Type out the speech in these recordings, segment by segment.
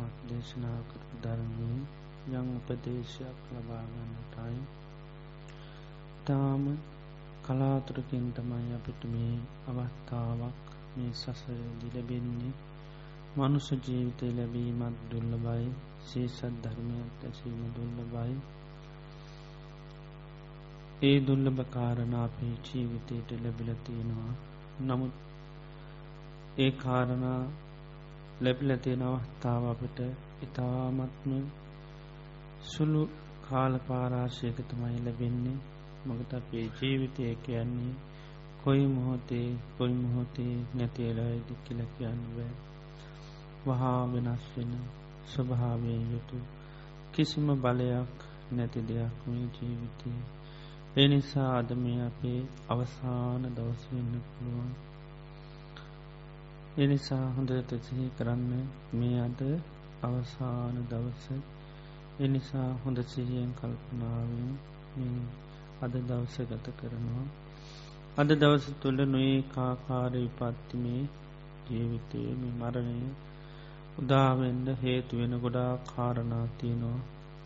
නමක් දේශනා කර ධර්මී යං උපදේශයක් ලබාගන්නටයි තාම කලාතුරකින් තමයි අපිට මේ අවස්ථාවක් මේ සසරදි ලැබෙන්නේ. මනුස ජීවිතය ලැබීමත් දුල්ල බයි සේසත් ධර්මයක් ඇසීම දුල්ල බයි ඒ දුල්ලභ කාරණ අපේ ජීවිතයට ලැබිල තියෙනවා. නමුත් ඒ කාරණා ලැබිල තියෙන අවස්ථාව අපට ඉතාමත්ම සුළු කාල පාරාශයක තමයි ලැබෙන්නේ. මගත අපේ ජීවිතය කියන්නේ කොයි මොහොතේ කොයි මොහොතේ නැතිේලායිදි කියල කියන්න බෑ. වහා වෙනස් වෙන ස්වභාවයෙන් යුතු කිසිම බලයක් නැති දෙයක් මේ ජීවිතය ඒ නිසා අද මේ අපේ අවසාන දවස් වෙන්න පුළුවන්. එනිසා හොඳට සිහි කරන්න මේ අද අවසාන දවස. එනිසා හොඳ සිහියෙන් කල්පනාවෙන් අද දවස ගත කරනවා. අද දවස තුළ නොඒ කාකාර විපත්තිමේ ජීවිතය මේ මරණය උදාවෙන්ඩ හේතු වෙන ගොඩා කාරණාතියනවා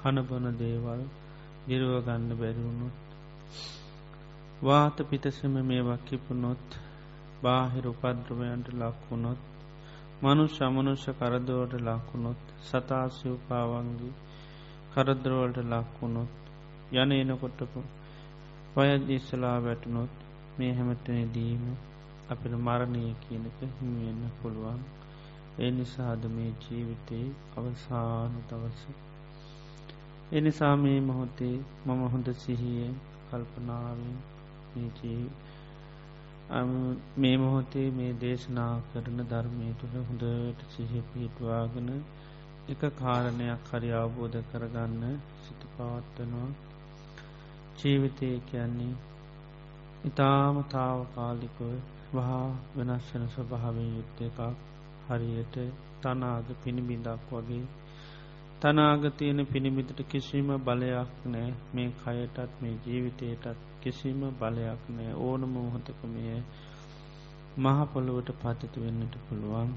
හනබොන දේවල් දිරුවගන්න බැරිවුණුත් වාත පිතසම මේවා කිපුනොත් බාහිර උපද්‍රවයන්ට ලක්වුණොත් මනු ශමනුෂ කරදවට ලක්වුණොත් සතාසිවපාවන්ගේ කරදරවලට ලක්වුණොත් යන එනකොටපු පයදදිස්සලා වැටනොත් මේ හැමතනදීම අපිට මරණය කියනක හිමියන්න පුළුවන්. ඒ නිසාද මේ ජීවිතයේ අවසාන දවස. එනිසා මේ මොහොතේ මම හොඳ සිහියෙන් කල්පනාවෙන් මේ මොහොතේ මේ දේශනා කරන ධර්මය තුළ හොඳට සිහ පිහිටවාගෙන එක කාරණයක් හරි අවබෝධ කරගන්න සිත පවත්වනවා. ජීවිතය කියන්නේ ඉතාම තාවකාලිකව වහා වෙනස් වෙන ස්වභාවෙන් යුත්ත එකක්. හරියට තනාග පිණිබිඳක් වගේ තනාග තියෙන පිණිබිතට කිසිම බලයක් නෑ. මේ කයටත් මේ ජීවිතයටත් කිසිම බලයක් නෑ. ඕනම මොහොතකමය මහපොළොවට පතිත වෙන්නට පුළුවන්.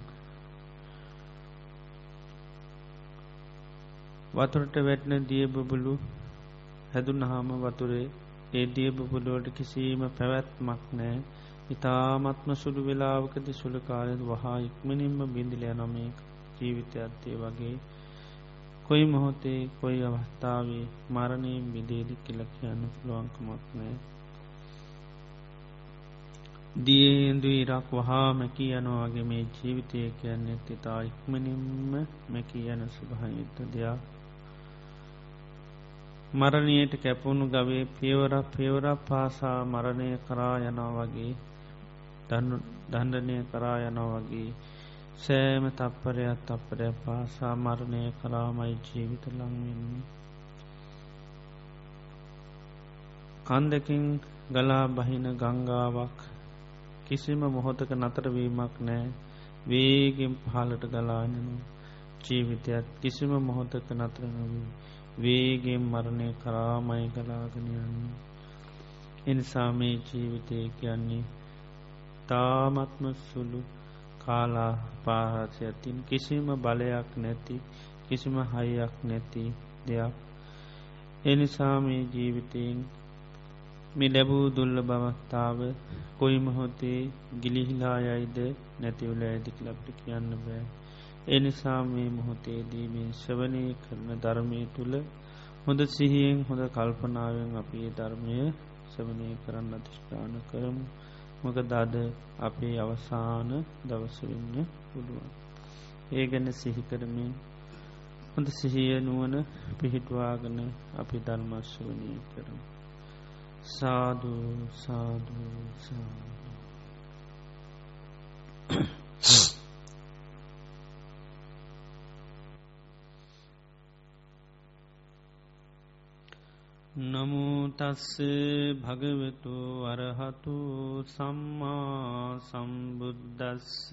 වතුරට වැටන දියබබලු හැදුන් හාම වතුරේ ඒ දියබබුලුවට කිසිීම පැවැත්මක් නෑ. ඉතාමත්ම සුළු වෙලාවකති සුළකාරයද වහා ඉක්මනින්ම බිඳිලය නොමේ ජීවිතය අත්තේ වගේ. කොයි මොහොතේ කොයි අවස්ථාවේ මරණයෙන් විදේදි කියල කියන්න පුළුවන්කමක් නෑ දියේන්දු ඉරක් වහා මැකී යනවාගේ මේ ජීවිතය කියන්නේ තිතා ඉක්මනින්ම මැකී යන සුභහයුත්ත දෙයක්. මරණයට කැපුණු ගවේ පියවරක් පියවරක් පාසා මරණය කරා යනා වගේ දණ්ඩනය කරා යනා වගේ සෑම තප්පරයක් තප්පරය පාසා මරණය කරාමයි ජීවිත ලංවෙන්නේ කන්දකින් ගලා බහින ගංගාවක් කිසිම මොහොතක නතරවීමක් නෑ වේගෙන් පහලට ගලානනු ජීවිතයත් කිසිම මොහොතක නතර නොවී වේගෙන් මරණය කරාමයි ගලාගෙනයන්නේ එනිසා මේ ජීවිතය කියන්නේ තාමත්ම සුළු කාලා පාහසයතින් කිසිම බලයක් නැති කිසිම හයියක් නැති දෙයක්. එනිසා මේ ජීවිතයෙන් මේ ලැබූ දුල්ල බවස්ථාව කොයි මොහොතේ ගිලිහිලා යයිද නැතිවල ඇදික් ලබ්ට කියන්න බෑ. එනිසා මේ මොහොතේදී මේ ශවනය කරන ධර්මය තුළ හොඳ සිහියෙන් හොඳ කල්පනාවෙන් අපේ ධර්මය සවනය කරන්න අතිෂ්ඨාන කරමු. මොක දද අපේ අවසාන දවසවෙන්න පුළුවන්. ඒ ගැන සිහිකරමින් හොඳ සිහිය නුවන පිහිටවාගන අපි ධර්මශ්වනය කරමු. සාධූ සාධූ සාධ නමුතස්ස භගවතු වරහතු සම්මා සම්බුද්ධස්ස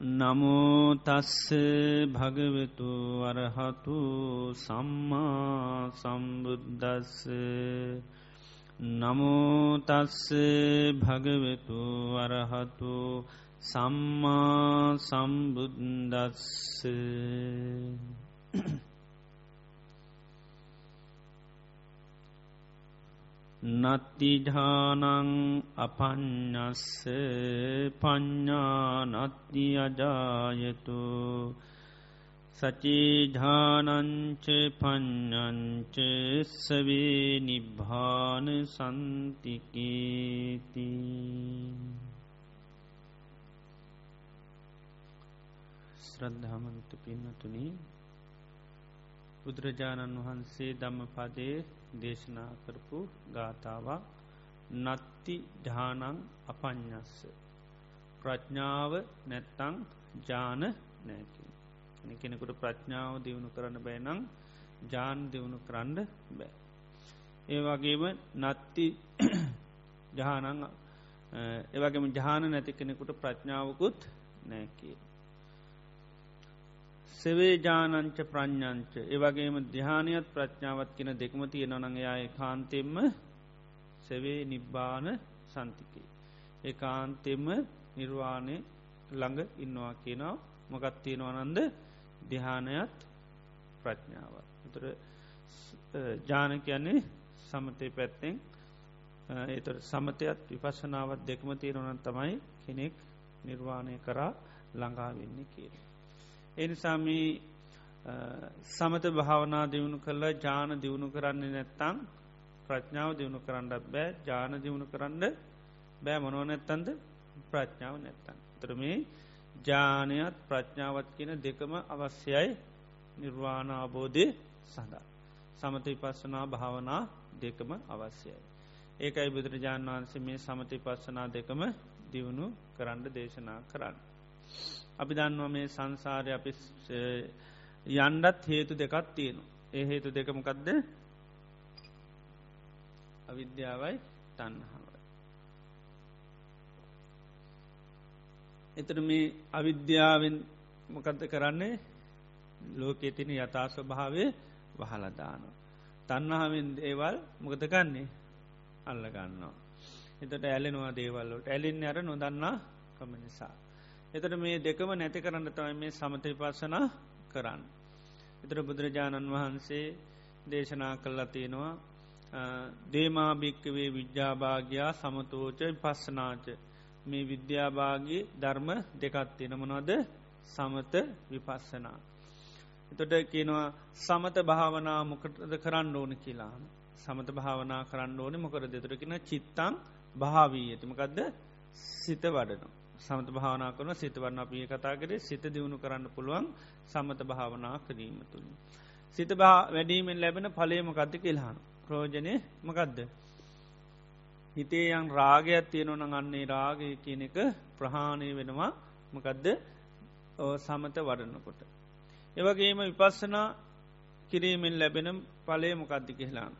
නමුතස්ස භගවතු වරහතු සම්මා සම්බුද්ධස්ස නමුතස්ස භගවතු වරහතු සම්මා සම්බුද්දස්ස. නත්තිධානං අපඥස්ස පඤ්ඥානත්ති අජායතු සචීධානංච පඤ්ඥංච සවේ නිබ්භාන සන්තිකේති ශ්‍රද්ධාමන්ත පින්නතුනී බුදුරජාණන් වහන්සේ ධම්ම පදේ දේශනා කරපු ගාථාවක්. නත්ති ධානං අපඥස්ස ප්‍රඥාව නැත්තං ජාන නෑකි කෙනෙකුට ප්‍රඥාව දියුණු කරන්න බෑනං ජාන් දියුණු කරන්න බෑ ඒ වගේම නත්ති ජානං ඒවගේම ජාන නැති කෙනෙකුට ප්‍රඥාවකුත් නෑකේ සවේජානංච ප්‍රඥ්ඥංච ඒවගේම දිහානයත් ප්‍රඥාවත් කියෙන දෙකම තියෙනනඟයාය කාන්තෙම්ම සවේ නිබ්බාන සන්තිකේ. ඒ කාන්තෙම්ම නිර්වාණය ළඟ ඉන්නවා කියනවා මොකත් තියෙනවනන්ද දිහානයත් ප්‍රඥාව. තුර ජාන කියන්නේ සමතය පැත්තෙන් ඒත සමතයත් විපශනාවත් දෙකම තියෙනවනන් තමයි කෙනෙක් නිර්වාණය කරා ළඟාවෙන්නේ කියන. එනිසාමී සමත භාවනා දියුණු කරලා ජාන දියුණු කරන්නේ නැත්තං ප්‍රඥාව දියුණු කරන්නත් බෑ ජාන දියුණු කරන්න බෑ මොනෝ නැත්තන්ද ප්‍රඥාව නැත්තන්. තර මේ ජානයත් ප්‍රඥාවත් කියන දෙකම අවශ්‍යයි නිර්වාණ අබෝධය සඳහා. සමති පස්සනා භාවනා දෙකම අවශ්‍යයි. ඒකයි බුදුරජාණන් වහන්සේ මේ සමති පස්සනා දෙකම දියුණු කරන්න දේශනා කරන්න. අපි දන්නවා මේ සංසාරය අපි යන්ඩත් හේතු දෙකත් තියෙනු. ඒ හේතු දෙකමකක්ද අවිද්‍යාවයි තන්නහාවයි. එතර මේ අවිද්‍යාවෙන් මොකක්ද කරන්නේ ලෝකෙ තින යථස්ව භාවය වහලදානවා. තන්නහාවෙන් දේවල් මොකද ගන්නේ අල්ලගන්නවා. එතට ඇලෙනවා දේවල්ලට ඇලින් අර නොදන්නා කම නිසා. එතට මේ දෙකම නැති කරන්න තමයි මේ සමතය පස්සනා කරන්න. එතර බුදුරජාණන් වහන්සේ දේශනා කල්ලා තියෙනවා දේමාභික්කවේ විද්‍යාභාගයා සමතෝච පස්සනාච මේ විද්‍යාභාගේ ධර්ම දෙකත්තින මොනොද සමත විපස්සනා. එතොට කියනවා සමත භාවනා මොකටද කරන්න ඕන කියලා. සමත භාවනා කරන්න ඕන මොකර දෙතුරකින චිත්තං භාවී ඇතිමකක්ද සිත වඩනවා. සමත භාවනා කරන සිතවරන්න අපිය කතා කරේ සිත දියුණු කරන්න පුළුවන් සමත භාවනා කිරීම තුළින්. සිත වැඩීමෙන් ලැබෙන පලේමකක්ද කෙල්හාන ප්‍රෝජනය මකදද. හිතේ යන් රාගයක් තියෙනවන අන්නේ රාගය කියන එක ප්‍රහාණය වෙනවා මකදද සමත වඩනකොට. ඒවගේම විපස්සනා කිරීමෙන් ලැබෙන පලේ මොකක්ද කෙහලාන්.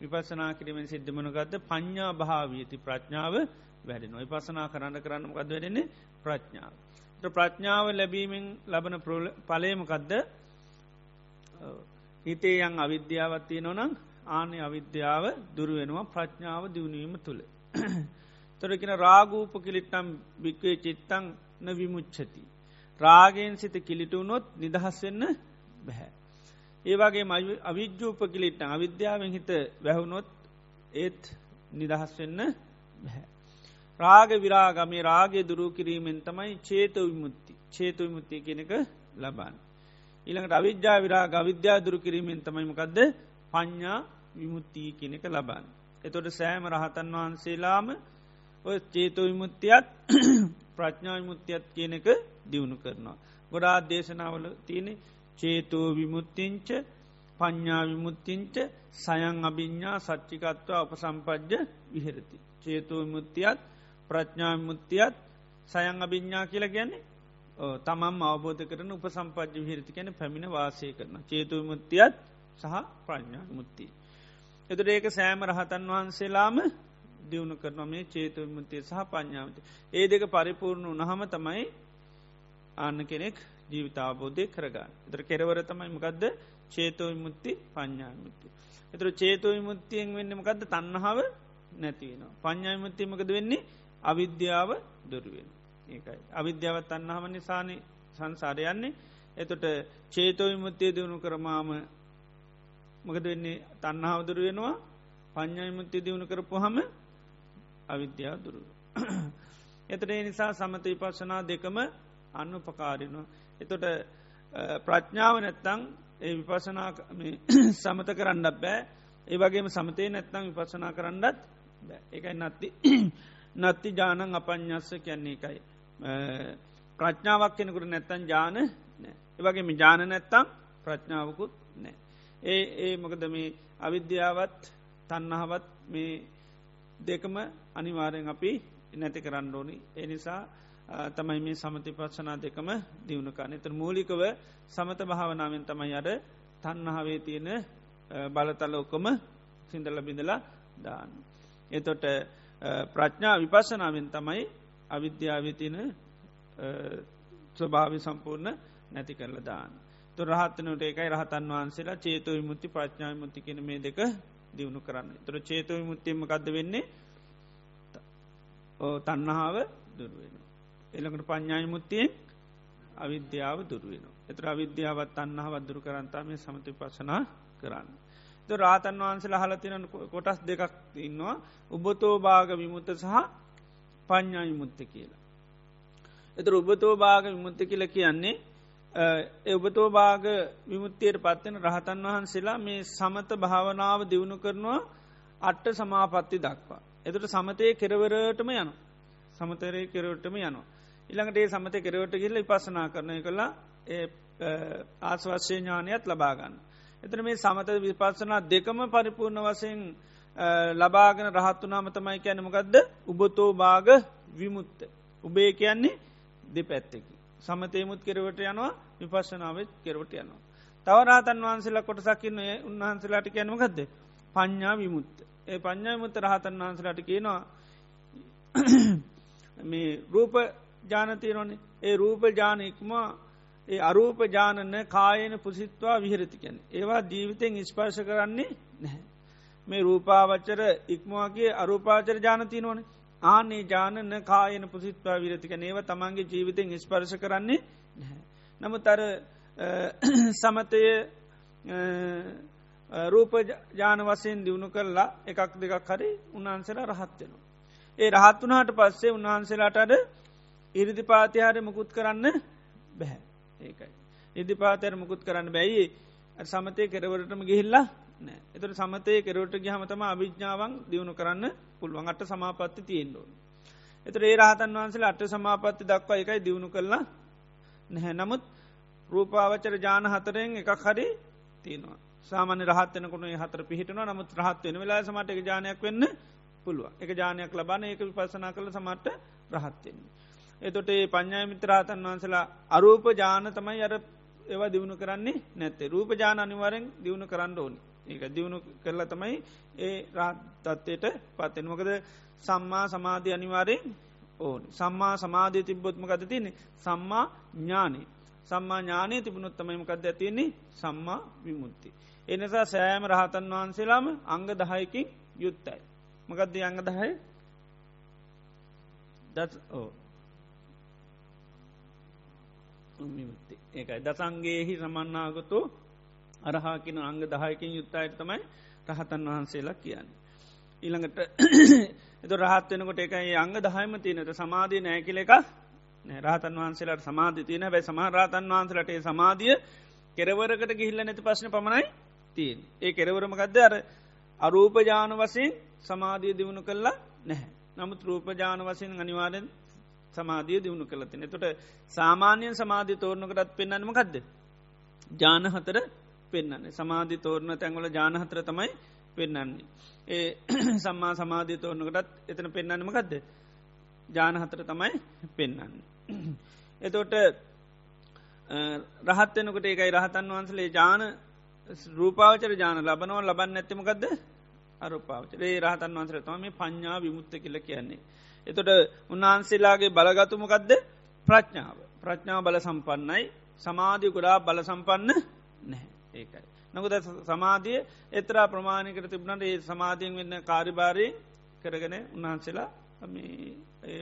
විපසනා කිරීමෙන් සිද්ධමනකක්ද පඤ්ඥා භාවීති ප්‍රඥාව වැඩෙන ඔයි පසනා කරන්න කරන්න ගද වැඩෙන්නේ ප්‍රඥාව. ප්‍රඥාව ලැබීමෙන් ලබන පලේමකදද හිතේ යං අවිද්‍යාවත්තිය නොනම් ආනෙ අවිද්‍යාව දුරුවෙනවා ප්‍රඥාව දියුණීම තුළ. තොරකෙන රාගූප කිලිට්ටම් භික්වේ චිත්තං න විමුච්චති. රාගෙන් සිත කිලිටුනොත් නිදහස් වෙන්න බැහැ. ඒවාගේ අවිද්‍යූප කිලිට්ටං අවිද්‍යාවෙන් හිත වැැහුණොත් ඒත් නිදහස් වෙන්න බැහැ. රාග විරාගමේ රාගය දුරු කිරීමෙන් තමයි චේත විමුත්ති චේතු විමුත්තිය කෙනෙක ලබන්න. ඊළඟට අවිද්‍යා විරාග අවිද්‍යා දුරු කිරීමෙන් තමයිමකක්ද පඤ්ඥා විමුත්තිී කෙනෙක ලබන්න. එතොට සෑම රහතන් වහන්සේලාම ඔය චේතු විමුත්තියත් ප්‍රඥා විමුත්තියත් කියනෙක දියුණු කරනවා. ගොඩා දේශනාවල තියෙන චේතෝ විමුත්තිංච පඤ්ඥා විමුත්තිංච සයන් අභිඤ්ඥා සච්චිකත්ව අප සම්පජ්ජ විහෙරති. චේතෝ විමුත්තියත් ප්‍රඥා මුත්තියත් සයං අභිඤ්ඥා කියලා ගැන්නේ තමම් අවබෝධ කරන උප සම්පජ්‍ය විහිරති කැන පැමිණ වාසය කරන චේතු මුත්තියත් සහ ප්‍රඥා මුත්තිී. එතුට ඒක සෑම රහතන් වහන්සේලාම දියුණු කරන මේ චේතු මුත්තිය සහ පඥාවත. ඒ දෙක පරිපූර්ණු නහම තමයි ආන්න කෙනෙක් ජීවිතාබෝධය කරගන්න. එතර කෙරවර තමයි මකක්ද චේතෝ මුත්ති පඥාමුත්ති. එතර චේතෝ මුත්තියෙන් වෙන්න මකක්ද තන්නහාව නැතිවෙන. පඥාමුත්තිමකද වෙන්නේ අවිද්‍යාව දුරුවෙන්. ඒකයි අවිද්‍යාවත් අන්නහම නිසානි සංසාරයන්නේ එතොට චේතෝ විමුත්තය දියුණු කරමාම මකද වෙන්නේ තන්නහාව දුර වෙනවා පඥ්ඥයිමුත්‍ය දියුණු කරපු හම අවිද්‍යාව දුරු. එතට නිසා සමත විපස්සනා දෙකම අන්න උපකාරිනවා. එතොට ප්‍රඥාව නැත්තං ඒ විපසනා සමත කරන්නත් බෑ ඒ වගේම සමතය නැත්තං විපසනා කරන්නත් එකයි නත්ති නත්ති ජානං අපඥස්ස කියන්නේ එකයි. ප්‍රඥාවක් කෙනෙකුට නැත්තන් ජාන ඒවගේම ජාන නැත්තම් ප්‍රඥාවකුත් නෑ. ඒ ඒ මොකද මේ අවිද්‍යාවත් තන්නහවත් මේ දෙකම අනිවාරයෙන් අපි නැති කරන්න ඕනි. ඒ නිසා තමයි මේ සමති පත්සනා දෙකම දියුණුකාන. එතර මූලිකව සමත භාවනාවෙන් තමයි අඩ තන්නහාවේ තියෙන බලතල ඔක්කොම සිින්දල බිඳලා දාන්න. එතොට ප්‍රඥා විපස්සනාවෙන් තමයි අවිද්‍යාවතින ස්වභාවි සම්පූර්ණ නැති කරල දාන්න. තු රහත්තනට එකයි රහතන් වහන්සේලා චේතු විමුත්ති ප්‍රඥා මුත්ති කියන මේ දෙක දියුණු කරන්න. තුර චේතු විමුත්තියම කද වෙන්නේ තන්නහාව දුරුවෙන. එළකට පඥ්ඥායි මුත්තියෙන් අවිද්‍යාව දුරුවෙන. එතර අවිද්‍යාවත් අන්නහ වදදුරු කරන්තා මේ සමති පසනා කරන්න. ද රාතන් වහන්සල හලතින කොටස් දෙකක් ඉන්නවා උබතෝ භාග විමුත්ත සහ පඥ්ඥා විමුත්ත කියලා. එතර උබතෝ භාග විමුත්ත කියල කියන්නේ ඔබතෝ භාග විමුත්තියට පත්වෙන රහතන් වහන්සේලා මේ සමත භාවනාව දියුණු කරනවා අට්ට සමාපත්ති දක්වා. එතුට සමතය කෙරවරටම යන සමතරය කෙරවටම යනවා. ඉළඟට ඒ සමතය කෙරවට කියල ඉපසනා කරනය කලා ආස්වශ්‍ය ඥානයත් ලබාගන්න. එතන මේ සමත විපස්සනා දෙකම පරිපූර්ණ වසයෙන් ලබාගෙන රහත්තුනාම තමයි කියැනමකක්ද උබතෝ භාග විමුත්ත. උබේ කියන්නේ දෙ පැත්තකි. සමතයමුත් කෙරවට යනවා විපස්සනාවත් කෙරවට යනවා. තවරාතන් වහන්සේලා කොටසකින්න උන්වහන්සේලාට කියනමකක්ද පඤ්ඥා විමුත්ත. ඒ පඤ්ඥාමුත්ත රහතන් වහන්සලාට කියනවා මේ රූප ජානතීරෝනේ ඒ රූප ජානයක්මා ඒ අරූප ජානන කායන පුසිත්වා විහරතිකැන. ඒවා ජීවිතෙන් ඉස්පර්ශ කරන්නේ නැහැ. මේ රූපාවච්චර ඉක්මවාගේ අරූපාචර ජානතිනවන ආනේ ජානන කායන පුසිත්වා විරතික ඒව තමන්ගේ ජීවිතෙන් ස්පර්ශ කරන්නේ නැහැ. නමුත් අර සමතය රූප ජාන වසයෙන් දියුණු කරලා එකක් දෙකක් හරි උන්වහන්සේලා රහත්වෙනවා. ඒ රහත් වනාට පස්සේ උන්වහන්සේලාට අඩ ඉරිදි පාතිහාරය මුකුත් කරන්න බැහැ. ඒකයි. ඉදි පාතර මුකුත් කරන්න බැයි සමතය කෙරවරටම ගිහිල්ලා නෑ එතට සමතය කෙරවට ගහමතම අභිජ්ඥාවන් දියුණු කරන්න පුළුවන් අට සමාපත්ති තියෙන්ඩුවන්. එතර ඒ රහතන් වහන්සේ අට සමාපත්ති දක්වා එකයි දියුණු කරලා නැහැ නමුත් රූපාවචර ජාන හතරෙන් එකක් හරි තියෙනවා. සාමන රහත්වනකුණ හතර පිහිටන නමුත් රහත් වෙන වෙලා සමට එක ජානයක් වෙන්න පුළුව එක ජානයක් ලබන ඒක විපසනා කළ සමට රහත්වෙන්නේ. එතොට ඒ පඥ්ඥා මිත්‍රාතන් වහන්සලා අරූප ජාන තමයි අර ඒවා දියුණු කරන්නේ නැත්තේ. රූප ජාන අනිවරෙන් දියුණු කරන්න ඕනි. ඒක දියුණු කරලා තමයි ඒ රාතත්වයට පත්තෙන් මොකද සම්මා සමාධය අනිවාරයෙන් ඕනි. සම්මා සමාධය තිබ්බොත්ම ගත තියනෙ සම්මා ඥානය සම්මා ඥානය තිබුණොත් තමයිමකක්ද ඇතියන්නේ සම්මා විමුත්ති. එනිසා සෑම රහතන් වහන්සේලාම අංග දහයකින් යුත්තයි. මකදද අංග දහය? දත් ඕ විමුත්ති ඒකයි. දසන්ගේහි සමන්නාගතු අරහාකින අංග දහයකින් යුත්තයට තමයි රහතන් වහන්සේලා කියන්නේ. ඊළඟට එතු රහත්වනකොට එකයි අංග දහයම තියනට සමාධී නෑකිල එක රහතන් වහන්සේලට සමාධ තියන බැයි සමහරතන් වහන්සලට සමාධිය කෙරවරකට ගිහිල්ල නැති පශ්න පමණයි තියෙන් ඒ කෙරවරමකක්ද අර අරූපජාන වසයෙන් සමාධිය දියුණු කරලා නැහැ. නමුත් රූපජාන වසයෙන් අනිවාරෙන් සමාධිය දියුණු කළතින. තොට සාමාන්‍යයෙන් සමාධි තෝරණකටත් පෙන්න්නම කක්ද. ජාන හතර පෙන්න්නන්නේ සමාධි තෝරණ තැන්වල ජානහතර තමයි පෙන්න්නන්නේ. ඒ සම්මා සමාධී තෝරණකටත් එතන පෙන්න්නනම ගදද. ජානහතර තමයි පෙන්න්නන්නේ. එතෝට රහත්වනකට ඒකයි රහතන් වහන්සලේ ජාන රූපාවචර ජාන ලබනව ලබන්න ඇත්තමකක්ද අරුපාවචරේ රහතන් වන්සර තම මේ පඤ්ඥා විමුත්ත කියල කියන්නේ. එතොට උන්වහන්සේලාගේ බලගතුමකක්ද ප්‍රඥාව. ප්‍රඥාව බල සම්පන්නයි සමාධිය ගොඩා බල සම්පන්න නැහැ. ඒකයි. නොකද සමාධිය එතරා ප්‍රමාණිකට තිබුණට ඒ සමාධියෙන් වෙන්න කාරිභාරය කරගෙන උන්වහන්සේලා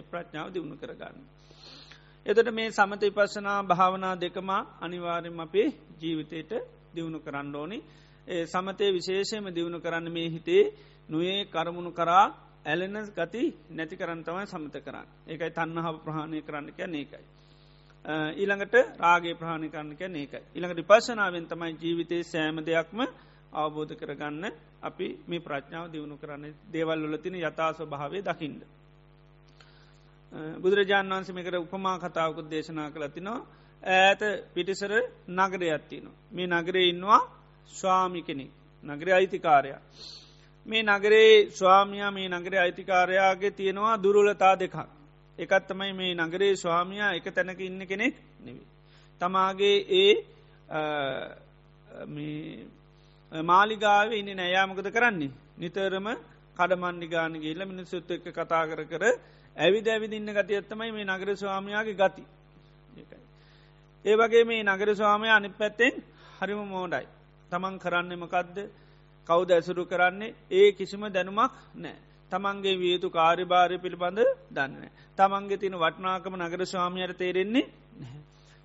ප්‍රඥාව දියුණු කරගන්න. එතට මේ සමත ඉපස්සනා භාවනා දෙකම අනිවාර්යම අපේ ජීවිතයට දියුණු කරන්න ඕනි. සමතය විශේෂයම දියුණු කරන්න මේ හිතේ නොයේ කරමුණු කරා ඇලෙන ගති නැති කරන්න තමයි සමත කරන්න ඒකයි තන්නහාව ප්‍රහණය කරන්න කැන ඒකයි. ඊළඟට රාගේ ප්‍රහණි කරන්න කැන ඒකයි. ඉළඟට විපශනාවෙන් තමයි ජීවිතයේ සෑම දෙයක්ම අවබෝධ කරගන්න අපි මේ ප්‍රඥාව දියුණු කරන්න දේවල් වලතින යථා ස්වභාවය දකිින්ද. බුදුරජාන් වන්සේ මේකට උපමා කතාවකුත් දේශනා කළතිනවා ඈත පිටිසර නගර ඇත්තින. මේ නගරේ ඉන්නවා ස්වාමි කෙනෙක් නගර අයිතිකාරයා. මේ නගරේ ස්වාමියයා මේ නගර අයිතිකාරයාගේ තියෙනවා දුරුලතා දෙකක්. එකත් තමයි මේ නගරේ ස්වාමියයා එක තැනක ඉන්න කෙනෙක් නෙවී. තමාගේ ඒ මාලිගාව ඉන්න නෑයාමකද කරන්නේ. නිතරම කඩමන්ඩි ගාන ගේල්ල මිනිස්සුත් එක්ක කතා කර කර ඇවිද ඇවිදින්න ගතියත්තමයි මේ නගර ස්වාමයාගේ ගති. ඒ වගේ මේ නගර ස්වාමය අනි පැත්තෙන් හරිම මෝඩයි. තමන් කරන්න මකදද කවුද ඇසුරු කරන්නේ? ඒ කිසිම දැනුමක් නෑ. තමන්ගේ වියතු කාරිභාරය පිළිබඳ දන්න. තමන්ගේ තින වටනාකම නගර ස්වාමියයට තේරෙන්නේ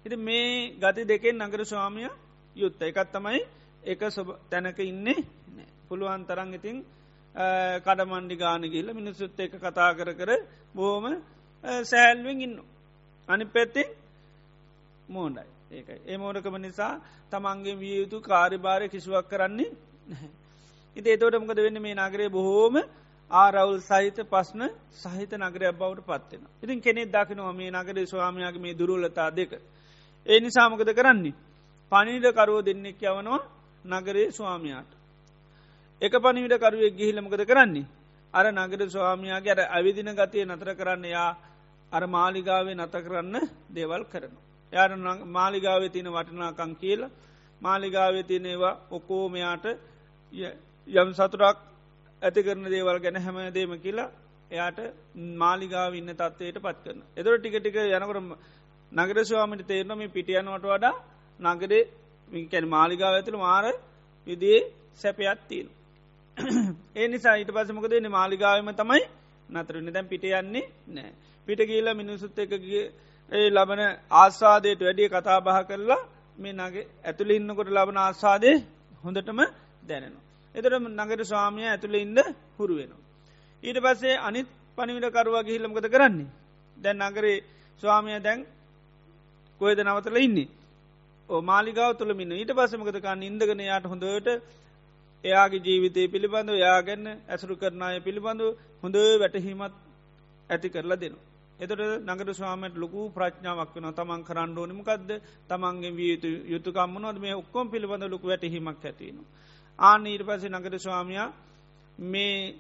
ඉති මේ ගති දෙකෙන් නගර ස්වාමිය යුත්ත එකත් තමයි එක සොබ තැනක ඉන්නේ පුළුවන් තරන් ඉතින් කඩමන්ඩි ගානගිල්ල මිනිස්සුත් එක කතා කර කර බෝම සෑල්වෙන් ඉන්න. අනි පැත්තෙන් මෝඩයි ඒකයි. ඒ මෝඩකම නිසා තමන්ගේ විය යුතු කාරිභාරය කිසිවක් කරන්නේ ඉති ඒතෝටමකද වෙන්න මේ නගරේ බොහෝම ආරවුල් සහිත පස්න සහිත නගරයක් බවට පත්වෙන. ඉතින් කෙනෙක් දකිනවා මේ නගරේ ස්වාමයාගේ මේ දුරුලතා දෙක. ඒ නිසාමකද කරන්නේ. පනිීඩකරුවෝ දෙන්නෙක් යවනවා නගරේ ස්වාමයාට. එක පනිවිට කරුවෙක් ගිහිලමකද කරන්නේ. අර නගර ස්වාමයාගේ අර අවිදින ගතිය නතර කරන්න යා අර මාලිගාවේ නත කරන්න දේවල් කරනවා. යාර මාලිගාවේ තියෙන වටනාකං කියලා මාලිගාවේ තියෙනේවා ඔකෝමයාට යම් සතුරක් ඇති කරන දේවල් ගැන හැම දේම කියලා එයාට මාලිගාව ඉන්න තත්වයට පත් කරන. එදර ටික ටික යනකට නගර ස්වාමිට තේරනම පිටියනවට වඩා නගරේ කැන මාලිගාව ඇතුළ මාර විදිේ සැපයත් තිීන්. ඒ නිසා ඊට පසමකද න මාලිගාවම තමයි නතරන්න දැන් පිට යන්නේ නෑ. පිට කියල මිනිසුත් එකගේ ඒ ලබන ආස්වාදයට වැඩිය කතා බහ කරලා මේ නගේ ඇතුළ ඉන්නකොට ලබන ආස්වාදය හොඳටම දැනෙනවා. එතට නගර ස්වාමිය ඇතුළ ඉන්න හුරු වෙනවා. ඊට පස්සේ අනිත් පනිවිට කරුවා ගිහිල්ලමකද කරන්නේ. දැන් නගරේ ස්වාමිය දැන් කොයද නවතල ඉන්නේ. ඕ මාලිගාව තුළමින්න ඊට පසමකතකන්න ඉන්දගෙන යාට හොඳට එයාගේ ජීවිතය පිළිබඳව යාගැන්න ඇසුරු කරනාය පිළිබඳු හොඳ වැටහීමත් ඇති කරලා දෙනවා. එතට නගර ස්වාමට ලොකු ප්‍රඥාවක් වන තමන් කරන්න ඕනිමකක්ද තමන්ගේ විය යුතුකම්මනොද මේ ඔක්කොම් පිළිබඳ ලොකු වැටහීමක් ඇතිවෙන. ආන ඊට පසේ නගර ස්වාමයා මේ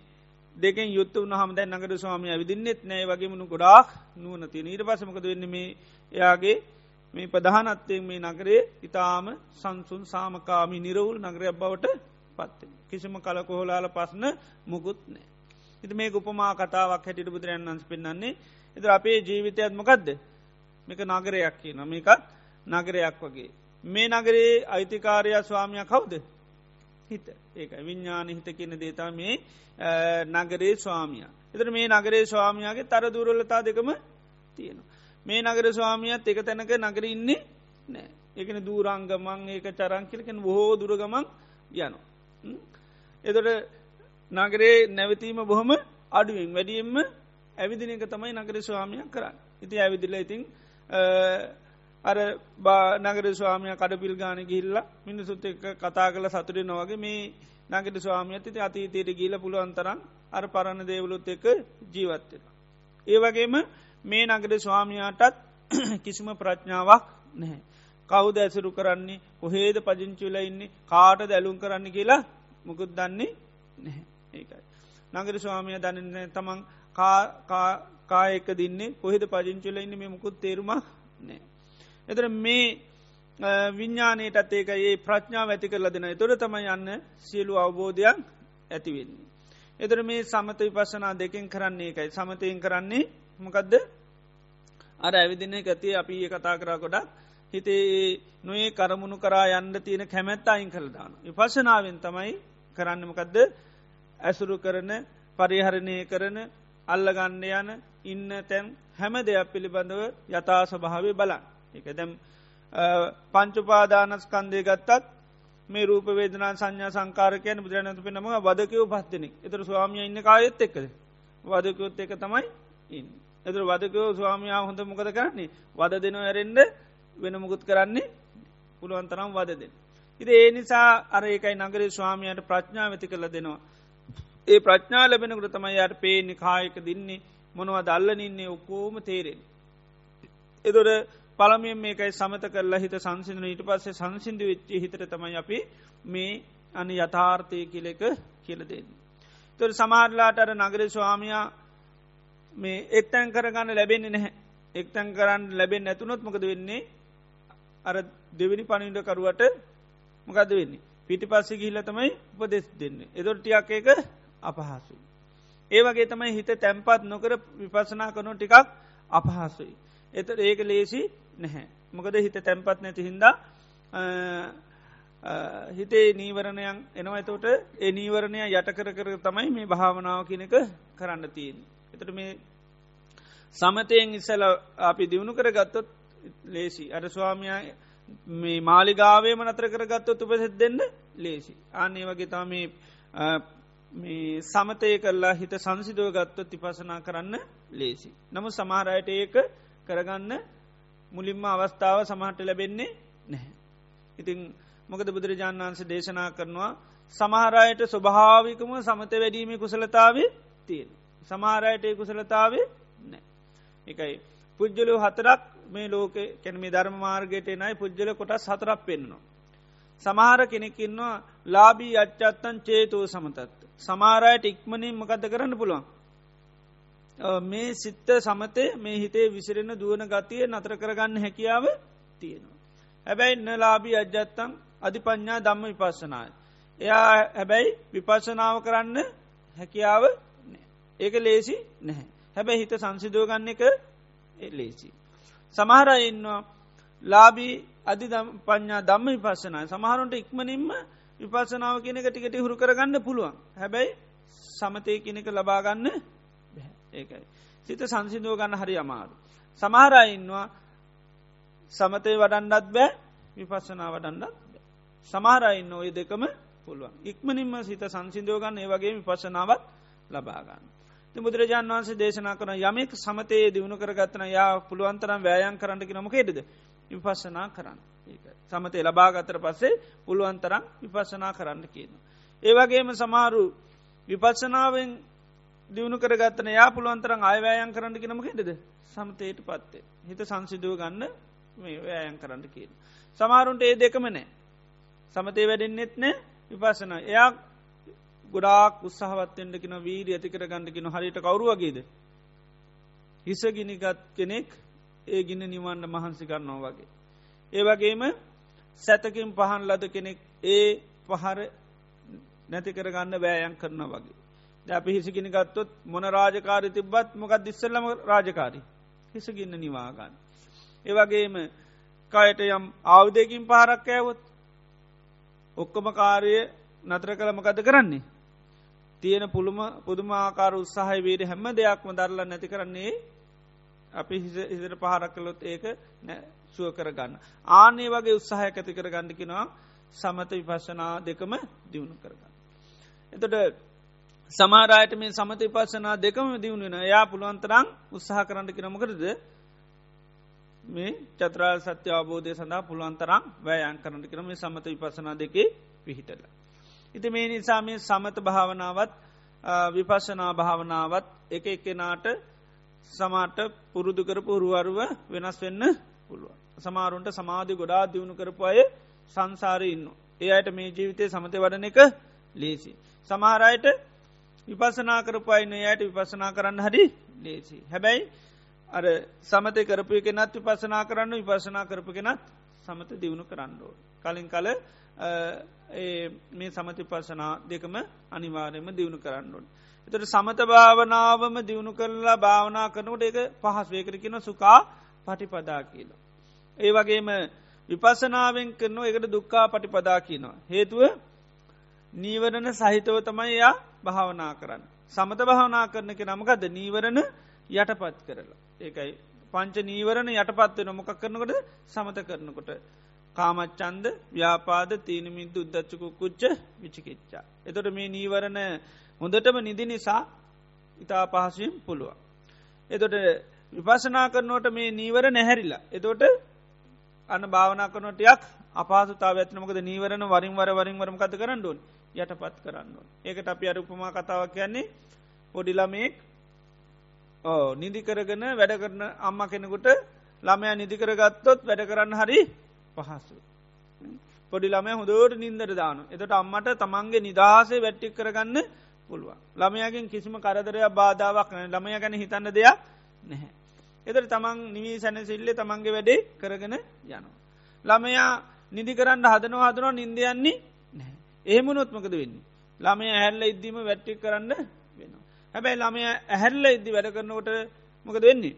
දෙකෙන් යුත්ත වන හමද නගර ස්වාමය විදින්නෙත් නෑ වගේමනු ගොඩාක් නුවන තියෙන. ඊට පසමකද වෙන්න මේ එයාගේ මේ ප්‍රධානත්තයෙන් මේ නගරේ ඉතාම සංසුන් සාමකාමි නිරවුල් නගරයක් බවට පත්ත කිසිම කලකොහොලාල පස්න මුකුත් නෑ. ඉති මේ උපමා කතාවක් හැටිට බුදුරන් වන්ස් පෙන්න්නන්නේ එත අපේ ජීවිතයත් මොකක්ද මේක නගරයක් කියන මේකත් නගරයක් වගේ. මේ නගරේ අයිතිකාරයා ස්වාමිය කවුද? හිත ඒක විඤ්ඥාන හිත කියන දේතා මේ නගරේ ස්වාමිය. එතර මේ නගරේ ස්වාමියයාගේ තර දුරලතා දෙකම තියෙනවා. මේ නගර ස්වාමියත් එක තැනක නගර ඉන්නේ නෑ ඒකන දූරංගමං ඒක චරංකිලකෙන් බොහෝ දුරගමන් යනවා. එතොට නගරේ නැවතීම බොහොම අඩුවෙන් වැඩියෙන්ම ඇවිදින එක තමයි නගර ස්වාමියක් කරන්න. ඉති ඇවිදිල ඉතින් අර නගර ස්වාමිය කඩපිල් ගාන ගිල්ල මිනිසුත් එක්ක කතා කළ සතුරය නොවගේ මේ නගට ස්වාමියත් ඉති අතීතයට ගීල පුළුවන්තරන් අර පරණ දේවලුත් එක්ක ජීවත්වෙන. ඒ වගේම මේ නගර ස්වාමියයාටත් කිසිම ප්‍රඥාවක් නැහැ. කවුද ඇසුරු කරන්නේ කොහේද පජංචුල ඉන්නේ කාට දැලුම් කරන්න කියලා මුකුත් දන්නේ නැහැ ඒකයි. නගර ස්වාමිය දන්න තමන් කායක දින්නේ කොහෙද පජංචුල ඉන්න මේ මුකුත් තේරුමක් නෑ. එතර මේ විඤ්ඥානයටත් ඒක ඒ ප්‍රඥාව ඇති කරල දෙන තොර තම යන්න සියලු අවබෝධයක් ඇතිවෙන්නේ. එතර මේ සමත විපසනා දෙකින් කරන්නේ එකයි සමතයෙන් කරන්නේ මොකදද? අර ඇවිදින්නේ ගතිය අපි ඒ කතා කරා කොඩක් හිතේ නොේ කරමුණු කරා යන්න තියෙන කැමැත්ත අයින් කළදාන. විපශනාවෙන් තමයි කරන්නමකදද ඇසුරු කරන පරිහරණය කරන අල්ලගන්න යන ඉන්න තැන් හැම දෙයක් පිළිබඳව යථා ස්වභාවේ බලන් එක දැම් පංචුපාදානස්කන්දය ගත්තත් මේ රූප වේදනා සංඥා සංකාරකයන බුදුරනතු පෙනම වදකයෝ පස්තිනෙක් එතර ස්වාමිය ඉන්න කායත් එක්කද වදකයොත් එක තමයි ඉන්න එතුර වදකයෝ ස්වාමයා හොඳ මොකද කරන්නේ වද දෙනව ඇරෙන්ඩ වෙන මුකුත් කරන්නේ පුළුවන්තරම් වද දෙන්න. ඉති ඒ නිසා අර ඒකයි නගරේ ස්වාමයට ප්‍රඥා වෙති කළ දෙනවා. ඒ ප්‍රඥා ලැබෙනකට තමයි යට පේනි කායක දින්නේ මොනවා දල්ලනින්නේ ඔක්කෝම තේරෙන්. එදොට පළමියෙන් මේකයි සමත කරලා හිත සංසිඳන ඊට පස්සේ සංසිින්දු වෙච්චි හිතර තමයි අපි මේ අනි යථාර්ථය කියලෙක කියල දෙන්න. තොර සමාරලාට අර නගර ස්වාමයා මේ එක්තැන් කරගන්න ලැබෙන්නේ නැහැ එක්තැන් කරන්න ලැබෙන් ඇතුනොත් මොකද වෙන්නේ අර දෙවිනි පනිින්ඩකරුවට මොකද වෙන්නේ පිටි පස්සෙ ගිහිල තමයි උපදෙස් දෙන්න එදොට්ටියක් එක අපහසුයි. ඒවගේ තමයි හිත තැම්පත් නොකර විපසනා කනු ටිකක් අපහසුයි. එත ඒක ලේසි නැහැ. මොකද හිත තැම්පත් නැති හින්දා හිතේ නීවරණයන් එනවා එතෝට ඒ නීවරණය යට කර කර තමයි මේ භාවනාව කියනක කරන්න තියෙන්. එතට මේ සමතයෙන් ඉස්සල අපි දියුණු කර ගත්තොත් ලේසි අර ස්වාමයා මේ මාලිගාවේම නතර කරගත්තොත් උපසෙත් දෙන්න ලේසි. අන්නේ වගේ තම මේ සමතය කරලා හිත සංසිදුව ගත්තොත් තිපසනා කරන්න ලේසි. නමු සමහරයට ඒක කරගන්න මුලින්ම අවස්ථාව සමහට ලැබෙන්නේ නැහැ. ඉතිං මොකද බුදුරජාණන් වන්ස දේශනා කරනවා සමහරයට ස්වභාවිකම සමත වැඩීම කුසලතාව තියෙන. සමහරයට කුසලතාවේ නෑ. එකයි පුද්ජලු හතරක් මේ ලෝක කැනමේ ධර්ම මාර්ගයට නයි පුද්ජල කොටස් හතරක් පෙන්නවා. සමහර කෙනෙකින්නවා ලාබී අච්චත්තන් චේතෝ සමතත්. සමාරයට ඉක්මනින් මකද කරන්න පුළුවන්. මේ සිත්ත සමතේ මේ හිතේ විසිරෙන දුවන ගතිය නතර කරගන්න හැකියාව තියෙනවා. හැබැයි නලාබී අජ්ජත්තං අධිපඥා දම්ම විපස්සනාය. එයා හැබැයි විපස්සනාව කරන්න හැකියාව ඒක ලේසි නැහැ. හැබැයි හිත සංසිදුව ගන්න එක ලේසි. සමහර ඉන්නවා ලාබී අධි පඥා දම්ම විපස්සනය සමහරුන්ට ඉක්මනින්ම විපසනාව කියනක ටිකට හුරු කරගන්න පුළුවන් හැබැයි සමතය කියනක ලබාගන්න ඒකයි. සිත සංසිදුව ගන්න හරි අමාරු. සමහරයින්නවා සමතය වඩන්නත් බෑ විපස්සනා වඩන්නත් සමහරයින්න ඔය දෙකම පුළුවන්. ඉක්මනින්ම සිත සංසිදුව ගන්න ඒ වගේ විපසනාවත් ලබාගන්න. බුදුරජාන් වන්සේ දේශනා කරන යමෙක් සමතයේ දියුණු කරගත්තන යා පුළුවන්තරම් වෑයන් කරන්නකි නොමකේටද විපස්සනා කරන්න. සමතය ලබාගතර පස්සේ පුළුවන්තරම් විපස්සනා කරන්න කියන. ඒවගේම සමාරු විපස්සනාවෙන් දියුණු කරගත්තන යා පුළුවන්තරම් අයවෑයන් කරන්න කිනමකෙදද සමතයට පත්තේ. හිත සංසිදුව ගන්න මේ වෑයන් කරන්න කියන. සමාරුන්ට ඒ දෙකම නෑ. සමතය වැඩෙන්න්නෙත් නෑ විපසන එයා ගොඩාක් උත්සාහවත්තෙන්ට කින වීරී ඇති කර ගන්නකින හරිට කවරුවගේද. හිස ගිනිගත් කෙනෙක් ඒ ගින්න නිවන්න මහන්සි කරනවා වගේ. ඒවගේම සැතකින් පහන් ලද කෙනෙක් ඒ පහර නැති කරගන්න බෑයන් කරන වගේ. අපි හිසිගෙන ගත්තොත් මොන රාජකාරි තිබ්බත් මොකක් දිස්සල්ලම රාජකාරි හිසගන්න නිවාගන්න. ඒවගේම කයට යම් ආවුදයකින් පහරක් ඇවොත් ඔක්කොම කාරය නතර කළ මකද කරන්නේ. තියෙන පුළුම පුදුමාකාර උත්සාහය වේද හැම දෙයක්ම දරලා නැති කරන්නේ අපි හිසට පහරක් කළොත් ඒක සුව කරගන්න. ආනේ වගේ උත්සාහය ඇති කර ගණඩිකිනවා සමත විපශනා දෙකම දියුණු කරගන්න. එතට සමාරයට මේ සමත විපස්සනා දෙකම දියුණුවෙන යා පුළුවන්තරං උත්සාහ කරන්න කිනමකරද මේ චත්‍රා සත්‍ය අවබෝධය සඳහා පුළුවන්තරම් වැෑයන් කරන්න කරම මේ සමත විපසනා දෙකේ පිහිටල. ඉති මේ නිසා මේ සමත භාවනාවත් විපශනා භාවනාවත් එක එකනාට සමාට පුරුදු කරපු හුරුවරුව වෙනස් වෙන්න පුළුවන්. සමාරුන්ට සමාධි ගොඩා දියුණු කරපු අය සංසාරය ඉන්න. ඒ අයට මේ ජීවිතය සමතය වඩන එක ලේසි. සමහරයට විපසනා කරපු අයින්න යට විපසනා කරන්න හරි ලේසි. හැබැයි අර සමතය කරපු එක නත් විපසනා කරන්න විපසනා කරපු කෙනත් සමත දියුණු කරන්නඩෝ. කලින් කල මේ සමති පසනා දෙකම අනිවාරයම දියුණු කරන්නඩුවන්. එතට සමත භාවනාවම දියුණු කරලා භාවනා කරනට ඒක පහස් වේකර කියන සුකා පටිපදා කියලා. ඒ වගේම විපසනාවෙන් කරන එකට දුක්කා පටිපදා කියනවා. හේතුව නීවරණ සහිතව තමයි එයා භාවනා කරන්න. සමත භාවනා කරන එක නමකද නීවරණ යටපත් කරලා ඒකයි පංච නීවරණ යටපත් වෙන මොකක් කරනකොට සමත කරනකොට කාමච්චන්ද ව්‍යාපාද තීනමින්ද උද්දච්චකු කුච්ච විචිකිච්චා. එතොට මේ නීවරණ හොඳටම නිදි නිසා ඉතා පහසුවෙන් පුළුවන්. එතොට විපසනා කරනවට මේ නීවර නැහැරිලා. එතෝට අන්න භාවනා කරනොටයක් අපහසුතාව ඇත්නමකද නීවරණ වරින් වර වරින් වරම කත කරන්න ඩුවන් යටපත් කරන්න. ඒකට අපි අරුපමා කතාවක් කියන්නේ පොඩිලමෙක් ඕ නිදි කරගෙන වැඩ කරන අම්ම කෙනෙකුට ළමයා නිදිකර ගත්තොත් වැඩ කරන්න හරි පහසු. පොඩි ළමය හොදෝට නින්දර දාන එතට අම්මට තමන්ගේ නිදහසේ වැට්ටික් කරගන්න පුළුවන් ළමයගෙන් කිසිම කරදරයක් බාධාවක් ළමය ගැන හිතන්න දෙයක් නැහැ. එතට තමන් නිවී සැනසිල්ලේ තමන්ගේ වැඩේ කරගෙන යනවා. ළමයා නිදි කරන්න හදනවා හදනවා නින්දයන්නේ නැහැ. ඒමුණොත්මකද වෙන්නේ. ළමය ඇහැල්ල ඉද්දීම වැට්ටික් කරන්න වෙනවා. හැබැයි ළමය ඇහැල්ල ඉද්දි වැඩ කරනකොට මොකද වෙන්නේ.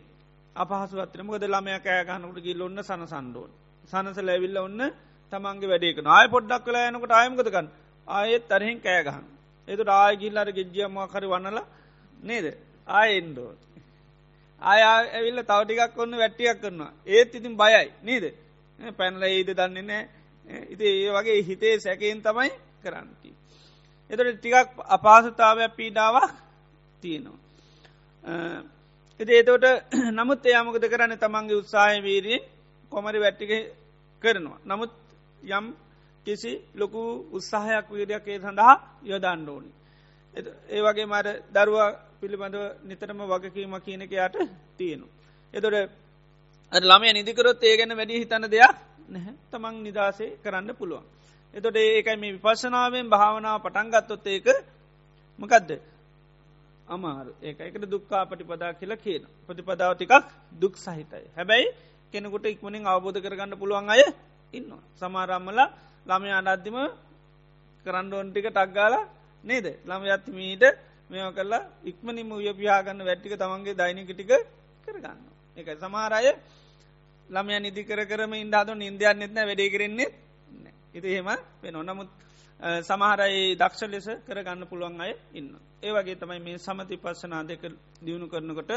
අපහසුවත්න මොකද ළමය කෑගහනකට ගිල් ඔන්න සන සන්ඩෝන්. සනස ලැවිල්ල ඔන්න තමන්ගේ වැඩේකන ආය පොඩ්ඩක් කලා යනකට අයමකතකන් ආයෙත් තරහෙන් කෑගහන්. එතුට ආයගිල්ලර ගෙජ්ජියමවා කරි වන්නල නේද ආයෙන්ඩෝ. ආය ඇවිල්ල තවටිකක් ඔන්න වැට්ටියක් කරනවා ඒත් ඉතින් බයයි නීද පැනල ඒද දන්නේ නෑ ඉති ඒ වගේ හිතේ සැකයෙන් තමයි කරන්නති. එතට ටිකක් අපාසතාවයක් පීඩාවක් තියෙනවා. එති ඒතෝට නමුත් එයාමකද කරන්න තමන්ගේ උත්සාහ වීරී කොමරි වැට්ටික කරනවා. නමුත් යම් කිසි ලොකු උත්සාහයක් වීඩයක් ඒ සඳහා යොදන්ඩෝනි. ඒ වගේ මට දරුවා පිළිබඳව නිතරම වගකීම කියනකයාට තියෙනු. එතොට ළමය නිදිකරොත් ඒ ගැන වැඩි හිතන දෙයක් නැහැ තමන් නිදසේ කරන්න පුළුවන්. එතොට ඒකයි මේ විපශනාවෙන් භාවනාව පටන්ගත්තොත් ඒක මකදද අමාරු ඒකට දුක්කා පටිපදා කියලා කියන ප්‍රතිපදාව ටිකක් දුක් සහිතයි. හැබැයි කෙනෙකුට ඉක්මනින් අවබෝධ කරගන්න පුළුවන් අය ඉන්න. සමාරම්මල ළමය අඩද්දිම කරන්ඩෝන්ටික ටක්ගාල නේද ළම යත්මීට මෙෝ කල්ලා ඉක්මනිම උය පියාගන්න වැට්ටික තමන්ගේ දෛනිකටික කරගන්න. එක සමාරය ළමය නිදි කර කරම ඉන්දාතු ඉන්දයන් නෙත්න වැඩේ කරෙන්නේ ඉති හෙම වෙන නමුත් සමහරයි දක්ෂ ලෙස කරගන්න පුළුවන් අය ඉන්න. ඒවගේ තමයි මේ සමති පස්සනා දෙක දියුණු කරනකොට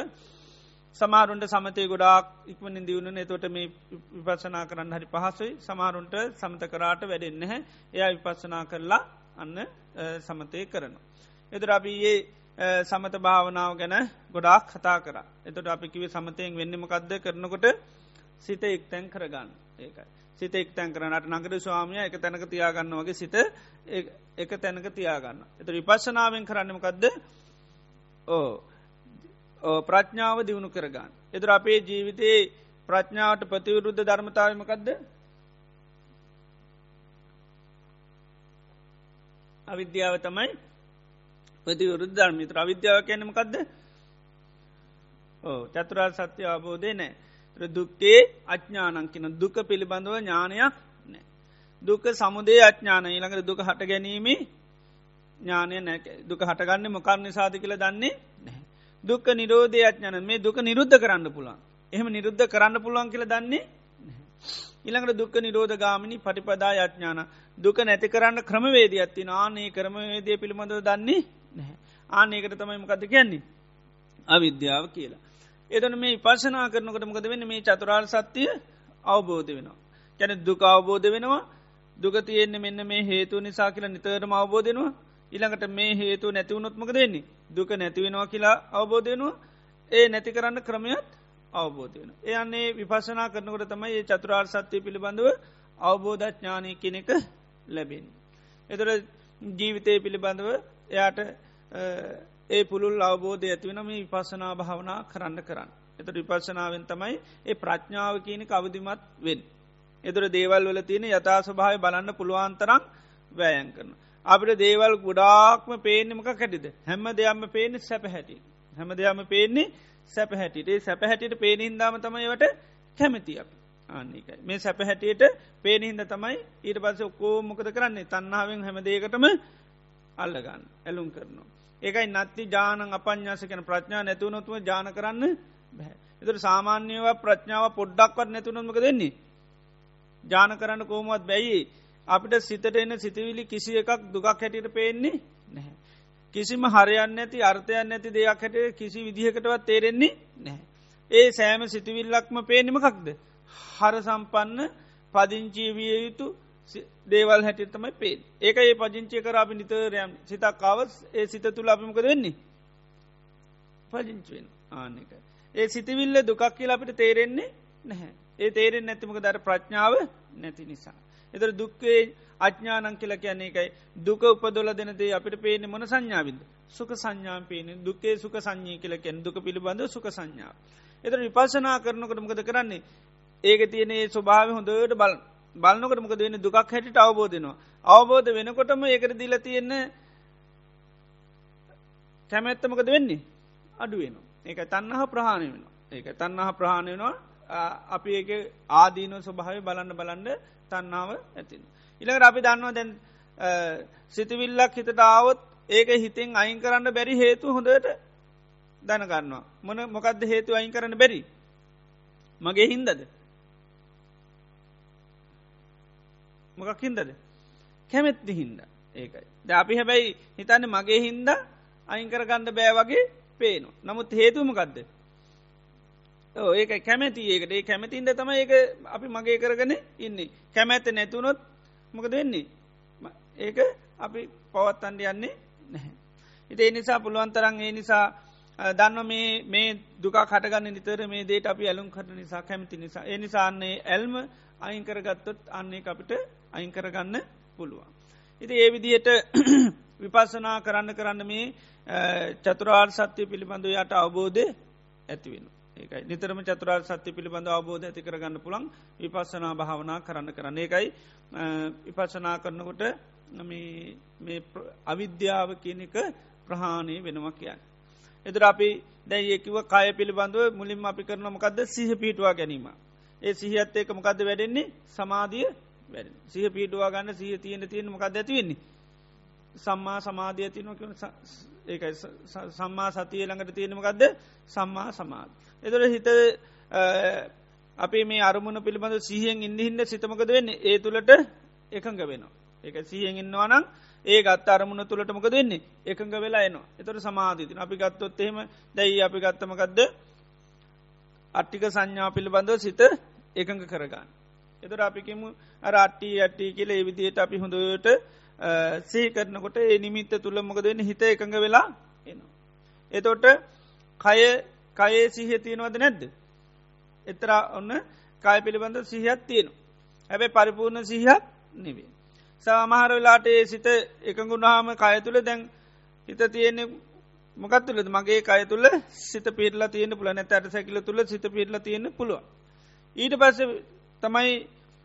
සමාරුන්ට සමතය ගොඩාක් ඉක්මනින් දියුණන එතොට මේ විපසනා කරන්න හරි පහසුයි සමාරුන්ට සමත කරාට වැඩෙන්න හැ එයා විපස්සනා කරලා අන්න සමතය කරන. එතර අපි ඒ සමත භාවනාව ගැන ගොඩාක් කතා කර. එතට අපිකිව සමතයෙන් වෙන්නමකක්ද කරනකොට සිත එක්තැන් කරගන්න ඒකයි. සිත එක්තැන් කරනට නගර ස්වාමිය එක තැනක තියාගන්න වගේ සිත එක තැනක තියාගන්න. එත විපස්සනාවෙන් කරන්නමකක්ද ඕ ප්‍රඥාව දියුණු කරගන්න. එදර අපේ ජීවිතයේ ප්‍රඥාවට ප්‍රතිවරුද්ධ ධර්මතාවමකක්ද අවිද්‍යාව තමයි ප්‍රතිවරුද්ධ ධර්මිත්‍ර අවිද්‍යාව කැනමකක්ද චතුරා සත්‍ය අබෝධය නෑ දුක්කේ අඥ්ඥානංකින දුක පිළිබඳව ඥානයක් නෑ. දුක සමුදේ අඥ්ඥාන ඊළඟට දුක හට ගැනීම ඥානය නැ දුක හටගන්න මොකරණ නිසාධ කියල දන්නේ නැහැ. දුක්ක නිරෝධය අඥන මේ දුක නිරුද්ධ කරන්න පුළන් එහෙම නිරුද්ධ කරන්න පුළුවන් කියල දන්නේ ඉළඟට දුක්ක නිරෝධ ගාමිනි පටිපදා යඥාන දුක නැති කරන්න ක්‍රමවේද ඇත්ති ආනේ ක්‍රමවේදය පිළිබඳව දන්නේ නැහැ. ආනේකට තමයි මකද කියන්නේ? අවිද්‍යාව කියලා. එතන මේ පර්ශනා කරනකට මොකද වෙන්න මේ චතුරාල් සත්‍යය අවබෝධ වෙනවා. කැන දුක අවබෝධ වෙනවා දුගතියෙන්නේ මෙන්න මේ හේතු නිසා කියලා නිතරම අවබෝධනවා ඉළඟට මේ හේතු නැතිවුණොත්මක දෙන්නේ දුක නැතිවෙනවා කියලා අවබෝධයනවා ඒ නැති කරන්න ක්‍රමයත් අවබෝධයන. එයන්නේ විපසනා කරනකොට තමයි ඒ චතුරාර් සත්‍යය පිළිබඳව අවබෝධඥානය කෙනෙක ලැබෙන්. එතර ජීවිතය පිළිබඳව එයාට ඒ පුළුල් අවබෝධය ඇතිවෙන මේ විපසනා භාවනා කරන්න කරන්න. එත විපර්ශනාවෙන් තමයි ඒ ප්‍රඥාව කියනක අවධිමත් වෙන්. එතුර දේවල් වල තියෙන යථා ස්වභාව බලන්න පුළුවන්තරම් වෑයන් කරන. අපට දේවල් ගොඩාක්ම පේනෙමක කැටිද හැම දෙයම්ම පේන සැප හැටි හැම දෙයම පේන්නේ සැප හැටිට සැප හැටියට පේනහින්දාම තමයිවට කැමති අප ආන්නේකයි මේ සැප හැටියට පේනහින්ද තමයි ඊට පස්ස ඔක්කෝ මොකද කරන්නේ තන්නාවෙන් හැමදේකටම අල්ලගන්න ඇලුම් කරනවා. ඒකයි නත්ති ජානන් අපඥාස කන ප්‍රඥා නැතුවනොතුව ජාන කරන්න බැහැ. එතුර සාමාන්‍යව ප්‍රඥාව පොඩ්ඩක්වත් නැතුනොමක දෙන්නේ. ජාන කරන්න කෝමත් බැයි අපිට සිතට එන්න සිතවිලි කිසි එකක් දුගක් හැටියට පේන්නේ නැහැ. කිසිම හරයන්න ඇති අර්ථයන් ඇති දෙයක් හැට කිසි විදිහකටවත් තේරෙන්නේ නැහැ. ඒ සෑම සිතිවිල්ලක්ම පේනිමකක්ද. හර සම්පන්න පදිංචීවිය යුතු දේවල් හැටිත්තමයි පේ ඒක ඒ පජංචය කර අපි නිතරයම් සිතක්කාවස් ඒ සිත තුළ අපිමක වෙන්නේ? පජංචුවෙන් ආනක ඒ සිතිවිල්ල දුකක් කියලා අපිට තේරෙන්නේ නැහැ. ඒ තේරෙන් නැතිමක දර ප්‍රඥාව නැති නිසා. එතර දුක්කේ අඥානං කියලා කියන්නේ එකයි දුක උපදොල දෙනදේ අපිට පේන මොන සංඥාවිද සුක සංඥාම් පේන දුකේ සුක සංඥී කියල කැන් දුක පිළිබඳ සුක සංඥාව. එතර විපර්ශනා කරනකට මකද කරන්නේ? ඒක තියනේ ස්වභාව හොඳට බල බලන්නකට මකද වෙන දුකක් හැටිට අවබෝධනවා. අවබෝධ වෙනකොටම ඒකට දීල තියෙන්නේ කැමැත්තමකද වෙන්නේ අඩුවෙන ඒක තන්නහ ප්‍රහණය වෙන ඒක තන්නහ ප්‍රහණය වෙනවා අපි ඒක ආදීන ස්වභාව බලන්න බලන්ඩ තන්නාව ඇතින්. ඉළඟ අපි දන්නවා දැන් සිතිවිල්ලක් හිතට ආවොත් ඒක හිතෙන් අයින් කරන්න බැරි හේතු හොඳට දැනගන්නවා. මොන මොකක්ද හේතු අයින් කරන්න බැරි. මගේ හින්දද. මොකක් හින්දද. කැමැත්ති හින්ද ඒකයි. ද අපි හැබැයි හිතන්න මගේ හින්ද අයිංකරගන්න බෑ වගේ පේනු. නමුත් හේතුමකක්ද. ඒක කැමැති ඒකට ඒ කැමැතින්ද තම ඒක අපි මගේ කරගන ඉන්නේ කැමැත්ත නැතුනොත් මොකද වෙන්නේ ඒක අපි පවත්තන්ඩ යන්නේ නැහැ. ඉති ඒ නිසා පුළුවන්තරන් ඒ නිසා දන්න මේ මේ දුක කටගන්න නිතර මේ දේට අපි ඇලුම් කට නිසා කැමති නිසා ඒ නිසාන්නේ ඇල්ම අයිංකරගත්තොත් අන්නේ අපිට අයිංකරගන්න පුළුවන්. ඉති ඒ විදියට විපස්සනා කරන්න කරන්න මේ චතුරාර් සත්‍යය පිළිබඳව යට අවබෝධය ඇතිවෙන. ඒකයි නිතරම චතුරාර් සත්‍ය පිළිබඳ අවබෝධ ඇති කරගන්න පුළන් විපස්සනා භාවනා කරන්න කරන්න ඒකයි විපස්සනා කරනකොට මේ අවිද්‍යාව කියන එක ප්‍රහාණය වෙනවා කියන්න. එදර අපි දැයි ඒකිව කාය පිළිබඳව මුලින්ම අපි කරනමකක්ද සිහ පිටවා ගැනීම. ඒ සිහත් ඒක මොකක්ද වැඩෙන්නේ සමාධිය වැඩ සිහ පිටවා ගන්න සිහ තියෙන තියෙන මොකක්ද ඇතිවෙන්නේ. සම්මා සමාධිය තියනක ඒකයි සම්මා සතිය ළඟට තියෙනමකක්ද සම්මා සමාධ. එතොට හිත අපි මේ අරමුණ පිළිබඳ සිහියෙන් ඉන්නහින්න සිතමකද වෙන්නේ ඒ තුළට එකඟ වෙනවා. ඒක සිහියෙන් ඉන්නවානම් ඒ ගත් අරමුණ තුළට මොක දෙන්නේ එකඟ වෙලා එනවා එතොට සමාධීතින අපි ගත්තොත් එහෙම දැයි අපි ගත්තමකක්ද අට්ටික සංඥා පිළිබඳව සිත එකඟ කරගන්න. එතර අපිකමු අර අට්ටි අට්ටි කියල ඒවිදියට අපි හොඳට සේ කරනකොට ඒ නිමිත්ත තුළ මොකද වෙන්න හිත එකඟ වෙලා එනවා. එතොට කය කයේ සිහ තියෙනවද නැද්ද. එතර ඔන්න කාය පිළිබඳ සිහත් තියෙනවා. හැබැ පරිපූර්ණ සිහත් නෙවේ. සමහර වෙලාට ඒ සිත එකගුණාම කය තුළ දැන් හිත තියෙන්නේ මොකත් තුළද මගේ කය තුළ සිත පිටලා තියෙන පුළ නැත ඇට සැකිල තුළ සිත පිටල තියෙන පුළුව. ඊට පස්ස තමයි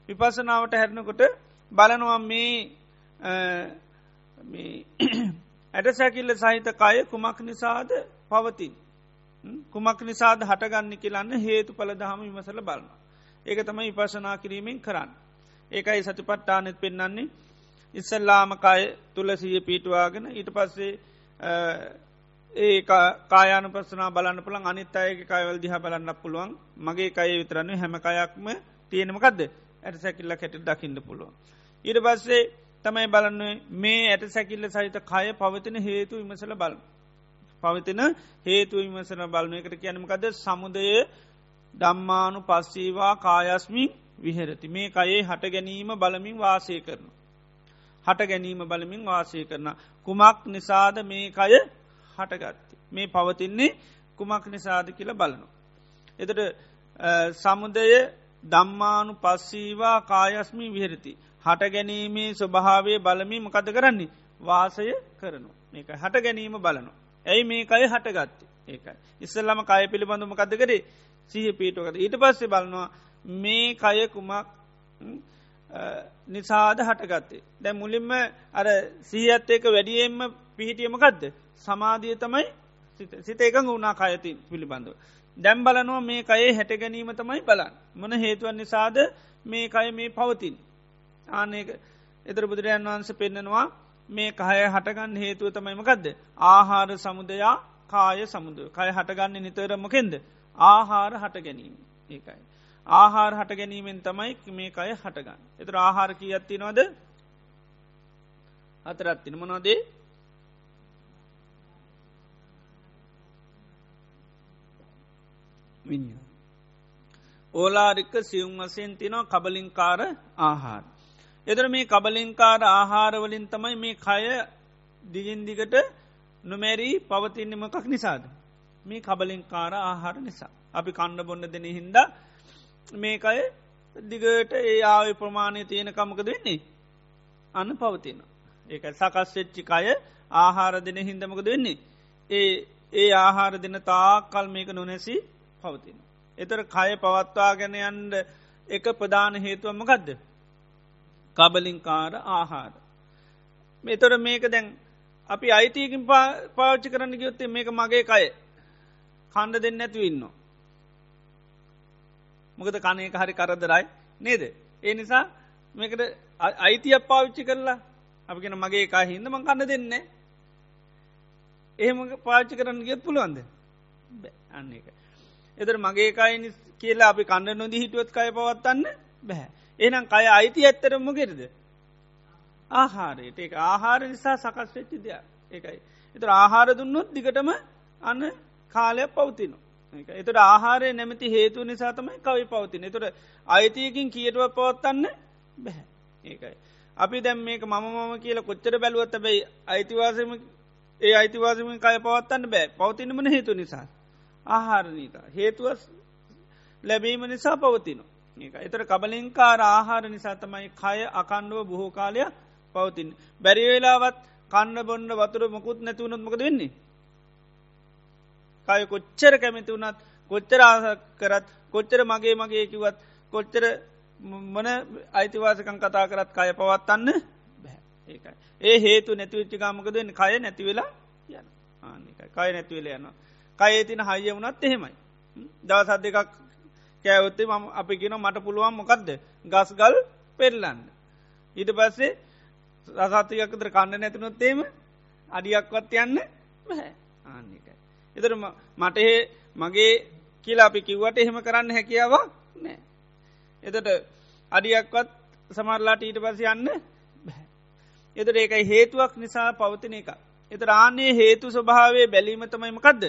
විපසනාවට හැරනකොට බලනවා මේ ඇට සැකිල්ල සහිත කය කුමක් නිසාද පවතින්. කුමක් නිසාද හටගන්න කියලන්න හේතු පල දහම විමසල බලන්න. ඒක තමයි විපසනා කිරීමෙන් කරන්න. ඒකයි සතිපට්ටානෙත් පෙන්න්නන්නේ ඉස්සල්ලාමකාය තුළ සිය පීටවාගෙන ඊට පස්සේ ඒ කායන පස්සනා බලන්න පුළන් අනිත් අයගේ කයවල් දිහ බලන්න පුළුවන් මගේ කය විතරන්න හැම කයක්ම තියෙනමකක්ද ඇට සැකිල්ල කැට දකින්න පුළුවන්. ඊට පස්සේ තමයි බලන්න මේ ඇට සැකිල්ල සහිත කය පවතින හේතු විමසල බල. පවතින හේතු විමසන බලන එකට කියනමකද සමුදය දම්මානු පස්සීවා කායස්මින් විහෙරති මේ කයේ හට ගැනීම බලමින් වාසය කරනු. හට ගැනීම බලමින් වාසය කරන. කුමක් නිසාද මේ කය හටගත්ත. මේ පවතින්නේ කුමක් නිසාද කියල බලනු. එතට සමුදය දම්මානු පස්සීවා කායස්මි විහරති. හට ගැනීමේ ස්වභාවය බලමින් මකද කරන්නේ වාසය කරනු. මේක හට ගැනීම බලනු. ඇයි මේ කය හටගත්ත ඒකයි. ඉස්සල්ලම කය පිළිබඳම කද කරේ සිහ පීටුවකට ඊට පස්සේ බලනවා මේ කය කුමක් නිසාද හටගත්තේ. දැ මුලින්ම අර සීහත් ඒක වැඩියෙන්ම පිහිටියමකක්ද. සමාධිය තමයි සිත එක වුණා කයතින් පිළිබඳව. දැම් බලනුව මේ කයේ හැට ගැනීම තමයි බලන්. මන හේතුවන් නිසාද මේ කය මේ පවතින්. ආනක එතර බුදුරජන් වහන්ස පෙන්නවා මේ කය හටගන්න හේතුව තමයිමකක්ද. ආහාර සමුදයා කාය සමුද කය හටගන්න නිතරමකෙන්ද. ආහාර හට ගැනීම ඒකයි. ආහාර හට ගැනීමෙන් තමයි මේ අය හටගන්න. එතර ආහාරකී ඇත්ති නොද හතරත්තින මොනොදේ විඤ්ඥා. ඕලාරික්ක සියුම් වසයෙන් තිනවා කබලින්කාර ආහාර. එදර මේ කබලින්කාර ආහාරවලින් තමයි මේ කය දිගින් දිගට නොමැරී පවතින්නමකක් නිසාද. මේ කබලින්කාර ආහාර නිසා. අපි කණ්ඩ බොන්න දෙන හින්ද මේකය දිගට ඒ ආව ප්‍රමාණය තියෙන කමකද වෙන්නේ. අන්න පවතින. ඒක සකස් වෙච්චි කය ආහාර දෙන හින්දමකද වෙන්නේ. ඒ ඒ ආහාර දෙන තා කල් මේක නොනැසි පවතින. එතර කය පවත්වා ගැන යන්ඩ එක ප්‍රධාන හේතුවම ගදද. කබලින්කාර ආහාර. මෙතොර මේක දැන් අපි අයිතියකින් පාච්චි කරන්න ගයොත්තේ මේක මගේ කය කණ්ඩ දෙන්න ඇතු ඉන්න. මොකද කනයක හරි කරදරයි නේද. ඒ නිසා මේකට අයිතියක් පාවිච්චි කරලා අපිගෙන මගේ එකා හින්ද මං කන්න දෙන්නේ. එහෙම පාච්චි කරන්න ගෙත් පුළුවන්ද අන්න එක. එතර මගේ එකයි කියලා අපි කණ්ඩ නොදී හිටුවත් කය පවත්තන්න බැහැ. එනම් කය අයිති ඇත්තරම ගෙරද. ආහාරයට ඒ ආහාර නිසා සකස් වෙච්චි දෙයක් ඒකයි. එතර ආහාර දුන්නොත් දිගටම අන්න කාලයක් පවතිනවා. එතට ආහාරය නැමති හේතු නිසා තමයි කවි පවතින. එතට අයිතියකින් කියටුව පවත්තන්න බැහැ ඒකයි. අපි දැම් මේක මම මම කියල කොච්චර බැලුවත් බැයි අයිතිවාසම ඒ අයිතිවාසම කය පවත්තන්න බෑ පවතිනමන හේතු නිසා. ආහාරනීතා හේතුවස් ලැබීම නිසා පවතිනවා. ඒක එතර කබලින්කාර ආහාර නිසා තමයි කය අකණ්ඩුව බොහෝ කාලයක් පවතින්. බැරිවෙලාවත් කන්න බොන්න වතුර මොකුත් නැතිවුණොත්මකද වෙන්නේ. කය කොච්චර කැමති වුණත් කොච්චර ආහ කරත් කොච්චර මගේ මගේ කිවත් කොච්චර මොන අයිතිවාසකං කතා කරත් කය පවත්තන්න බැ ඒකයි. ඒ හේතු නැතිවිච්චි ගමකද කය නැතිවෙලා යන ආනිකයි කය නැතිවෙල යනවා. කයේ තින හයිය වුණත් එහෙමයි. දවසත් දෙකක් කෑවොත්තේ මම අපි කියන මට පුළුවන් මොකක්ද ගස් ගල් පෙරලන්න. ඊට පස්සේ රසාතියකතර කන්න නැතිනොත්තේම අඩියක්වත් යන්න බැහැ ආන්නේකයි. එතර මට ඒ මගේ කියලා අපි කිව්වට එහෙම කරන්න හැකියාවක් නෑ. එතට අඩියක්වත් සමරලාට ඊට පස යන්න බැහැ. එතට ඒකයි හේතුවක් නිසා පවතින එක. එත රාන්නේ හේතු ස්වභාවේ බැලීම තමයිමකක්ද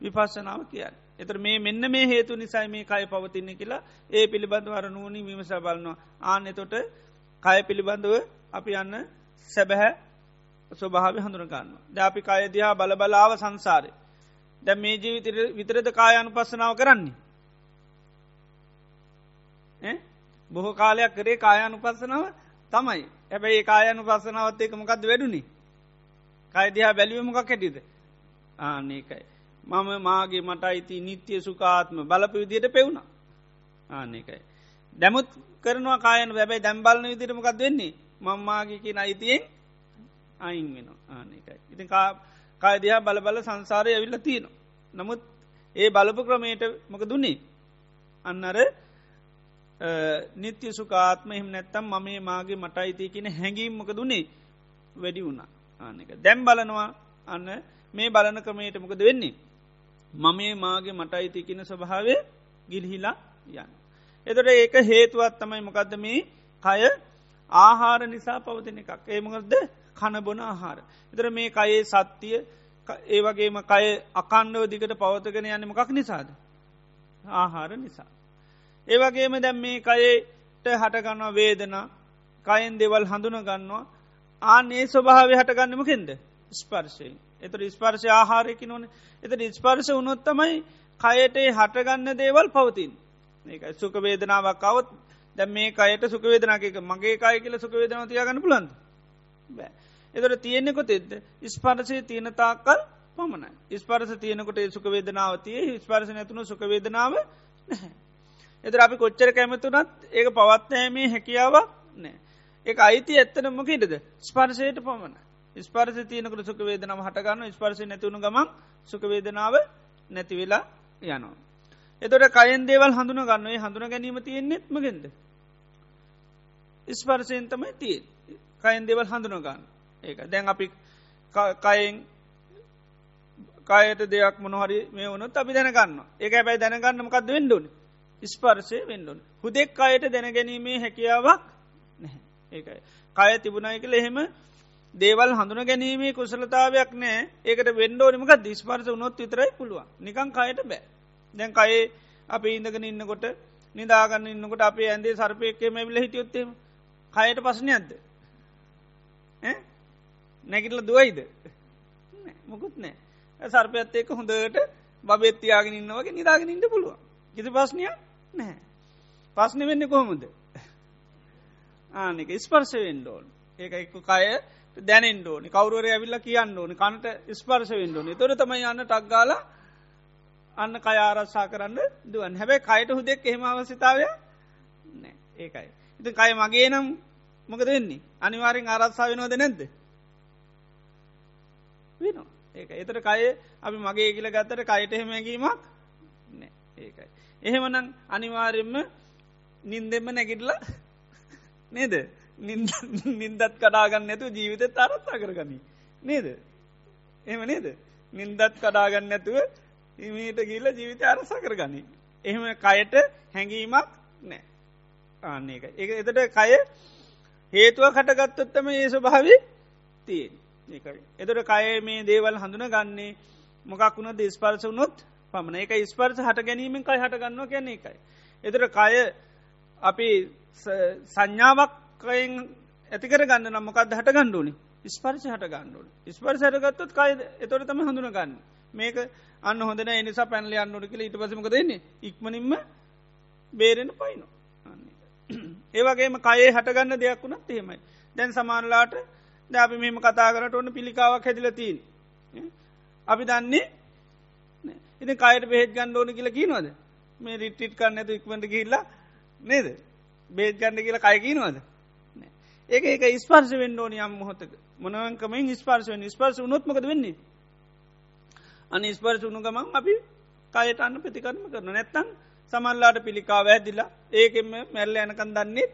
විපස්සනාව කියන්න. එතර මේ මෙන්න මේ හේතු නිසයි මේ කය පවතින්නේ කියලා ඒ පිළිබඳව අර නූනි විමස බලනවා ආන එතොට කය පිළිබඳව අපි යන්න සැබැහැ ස්වභාව හඳුරගන්න. ද අපි කය දිහා බල බලාව සංසාරය. දැ මේ ජීවිත විතරද කායනු පස්සනාව කරන්නේ. බොහෝ කාලයක් කරේ කායනු පස්සනාව තමයි හැබැයි කායනු පස්සනාවත් ඒක මොකක්ද වැඩුණි. කයිදිහා බැලිවමකක් හැටිද ආනකයි. මම මාගේ මට අයිති නිත්‍යය සුකාත්ම බලප විදියට පෙවුණ ආනකයි. දැමුත් කරනවා කායන වැබයි දැම්බලන විදිරමකක් වෙන්නේ මංමාගේකින අයිතියෙන් අයින් වෙන ආනකයි. ඉතින් කායදයා බලබල සංසාරය ඇවිල්ල තියෙන. නමුත් ඒ බලපු ක්‍රමයට මොක දුන්නේ. අන්නර නිත්‍ය සුකාත්ම එහම නැත්තම් මම මාගේ මට අයිති කියන හැඟීම් මොක දුන්නේ වැඩි වුණා ආනක දැම් බලනවා අන්න මේ බලන ක්‍රමයට මොකද වෙන්නේ. මමේ මාගේ මට අයිති කියන ස්වභාවය ගිල්හිලා යන්න. එතට ඒක හේතුවත් තමයි මොකක්ද මේ කය ආහාර නිසා පවතින එකක් ඒමකද කණබොන ආහාර. එතර මේ කයේ සත්තිය ඒ වගේම කය අකණ්ඩව දිකට පවතගෙන යන්න මොකක් නිසාද. ආහාර නිසා. ඒවගේම දැම් මේ කයට හටගන්නවා වේදනා කයෙන් දෙවල් හඳුන ගන්නවා ආනේ ස්වභාව හටගන්නමකින්ද ස්පර්ශයෙන් එතට ස්පර්ශ ආහාරයකි නොන එත ස්පර්ශ උනොත්තමයි කයට හටගන්න දේවල් පවතින් ඒකයි සුක වේදනාවක් කවත් දැ මේ කයට සුකවේදනාක මගේ කාය කියල සුකවේදනාව තියගන්න පුලන්ද බෑ. එතට තියෙන්නෙකො තෙද ස්පර්ශය තියෙනතාකල් පමණයි. ස්පර්ස තියනකොට සුකවේදනාවතිය ස්පර්ශ නැතුුණු සුකවේදනාව නැහැ. එතර අපි කොච්චර කැමතුනත් ඒක පවත්නෑමේ හැකියාවක් නෑ ඒ අයිති ඇත්තනම හිටද ස්පර්ශයට පමණ ස්පර්ස තියනකට සුක වේදනාව හටගන්න ස්පර්ශ නැතිවුණු ගමන් සුකවේදනාව නැතිවෙලා යනවා. එතොට කයෙන් දේවල් හඳුන ගන්නුවේ. හඳුන ගැනීම තියෙන්නේෙත් මගෙන්ද. ස්පර්සයෙන් තමයි තිය කයෙන් දෙවල් හඳුන ගන්න. ඒක. දැන් අපි කයෙන් කායට දෙයක් මොනහරි මේ වුණොත් අපි දැනගන්න ඒක ඇබැයි දැනගන්නමකක්ද වෙන්ඩුන් ස්පර්සය වෙන්ඩුන් හුදෙක් අයට දැනගැනීමේ හැකියාවක් නැහැ. ඒකයි. කය තිබුණයි කළ එහෙම දේවල් හඳුන ගැනීමේ කුසලතාවයක් නෑ. ඒකට වෙන්ඩෝනිමක දිස්පර්ස උනොත් විතරයි පුළුව නිකං කයට බෑ. දැන් කයේ අප ඉඳගෙන ඉන්නකොට නිදාගන්න ඉන්නකොට අපේ ඇන්දේ සර්පයක්කම විල හිටියොත්තේම කයට පසන ඇද්ද නැගිටල දුවයිද? මොකුත් නෑ. සර්පයත් එක්ක හොඳට බබෙත්තියාගෙන ඉන්න වගේ නිදාගෙන ඉන්න පුළුවන්. කිසි පස්්නය නැහැ. පස්්න වෙන්න කොහොමද? ආනක ස්පර්ශ වෙන්ඩෝන් ඒක එක්ක කය දැනෙන් ඕනි. කවරුවර ඇවිල්ල කියන්න ඕනි. කනට ස්පර්ශ වෙන්ඩ ඕනි. තොර තමයි යන්න ටක්ගාල අන්න කය ආරස්සා කරන්න දුවන් හැබැයි කයට හුදෙක් එහෙම අවසිතාවය නෑ ඒකයි. ඉති කය මගේ නම් මොක දෙන්නේ අනිවාරෙන් ආරත්සා වෙනෝද නැද්ද? වෙනවා. ඒක එතර කය අපි මගේ කියල ගත්තට කයට එහෙමැගීමක් නෑ ඒකයි. එහෙමනම් අනිවාරෙන්ම නින්දෙම නැගිටලා නේද? නින්දත් කඩාගන්න ඇතු ජීවිතත් අරත්තා කරගනී. නේද? එම නේද? නින්දත් කඩාගන්න ඇතුව ඉමීට ගිල්ල ජීවිත අරස කරගනී. එහෙම කයට හැඟීමක් නෑ. ආන්න එක එක එතට කය හේතුව කටගත්තොත්තම ඒ ස්වභාවි තියෙන් ඒකයි. එතට කය මේ දේවල් හඳුන ගන්නේ මොකක් වුණ දේස්පර්ස වුණොත් පමණ එක ස්පර්ස හට ගැනීමෙන් කයි හටගන්නවා කියන්නේ එකයි එතට කය අපි සංඥාවක්කයෙන් ඇතිකර ගන්න නම්මකක්ද හට ගණ්ඩුවනි ස්පර්ශ හට ගණ්ඩුවන ස්පර්ශ හටගත්තොත් කයි එතොට තම හඳුන ගන්න මේක අන්න හොඳන එනිසා පැන්ලි අන්නුට කියල ඉට පසමක දෙන්නේ ඉක්මනින්ම බේරෙන පයිනු ඒවගේම කයේ හටගන්න දෙයක් වුණත් එහෙමයි. දැන් සමානලාට ද අපි මෙම කතා කරට ඔන්න පිළිකාවක් හැදිලතින් අපි දන්නේ ඉති කයට බෙහෙත් ගන්න ඕන කියලා කියනවද? මේ රිට්ටිට් කන්න ඇතු ඉක්මට කියල්ලා නේද? බේත් ගන්න කියලා කයකිනවද ඒක ඒක ස්පර්ශ වෙන්න ඕනි යම් මොහොතක. මොනවන්කමින් ස්පර්ශවෙන් ස්පර්ශ උනොත්මකද වෙන්නේ? අන ස්පර්ශ උුණු ගමන් අපි කයට අන්න ප්‍රතිකරම කරන නැත්තං සමල්ලාට පිළිකාව ඇදිලා ඒකෙම මැල්ල යනකන් දන්නෙත්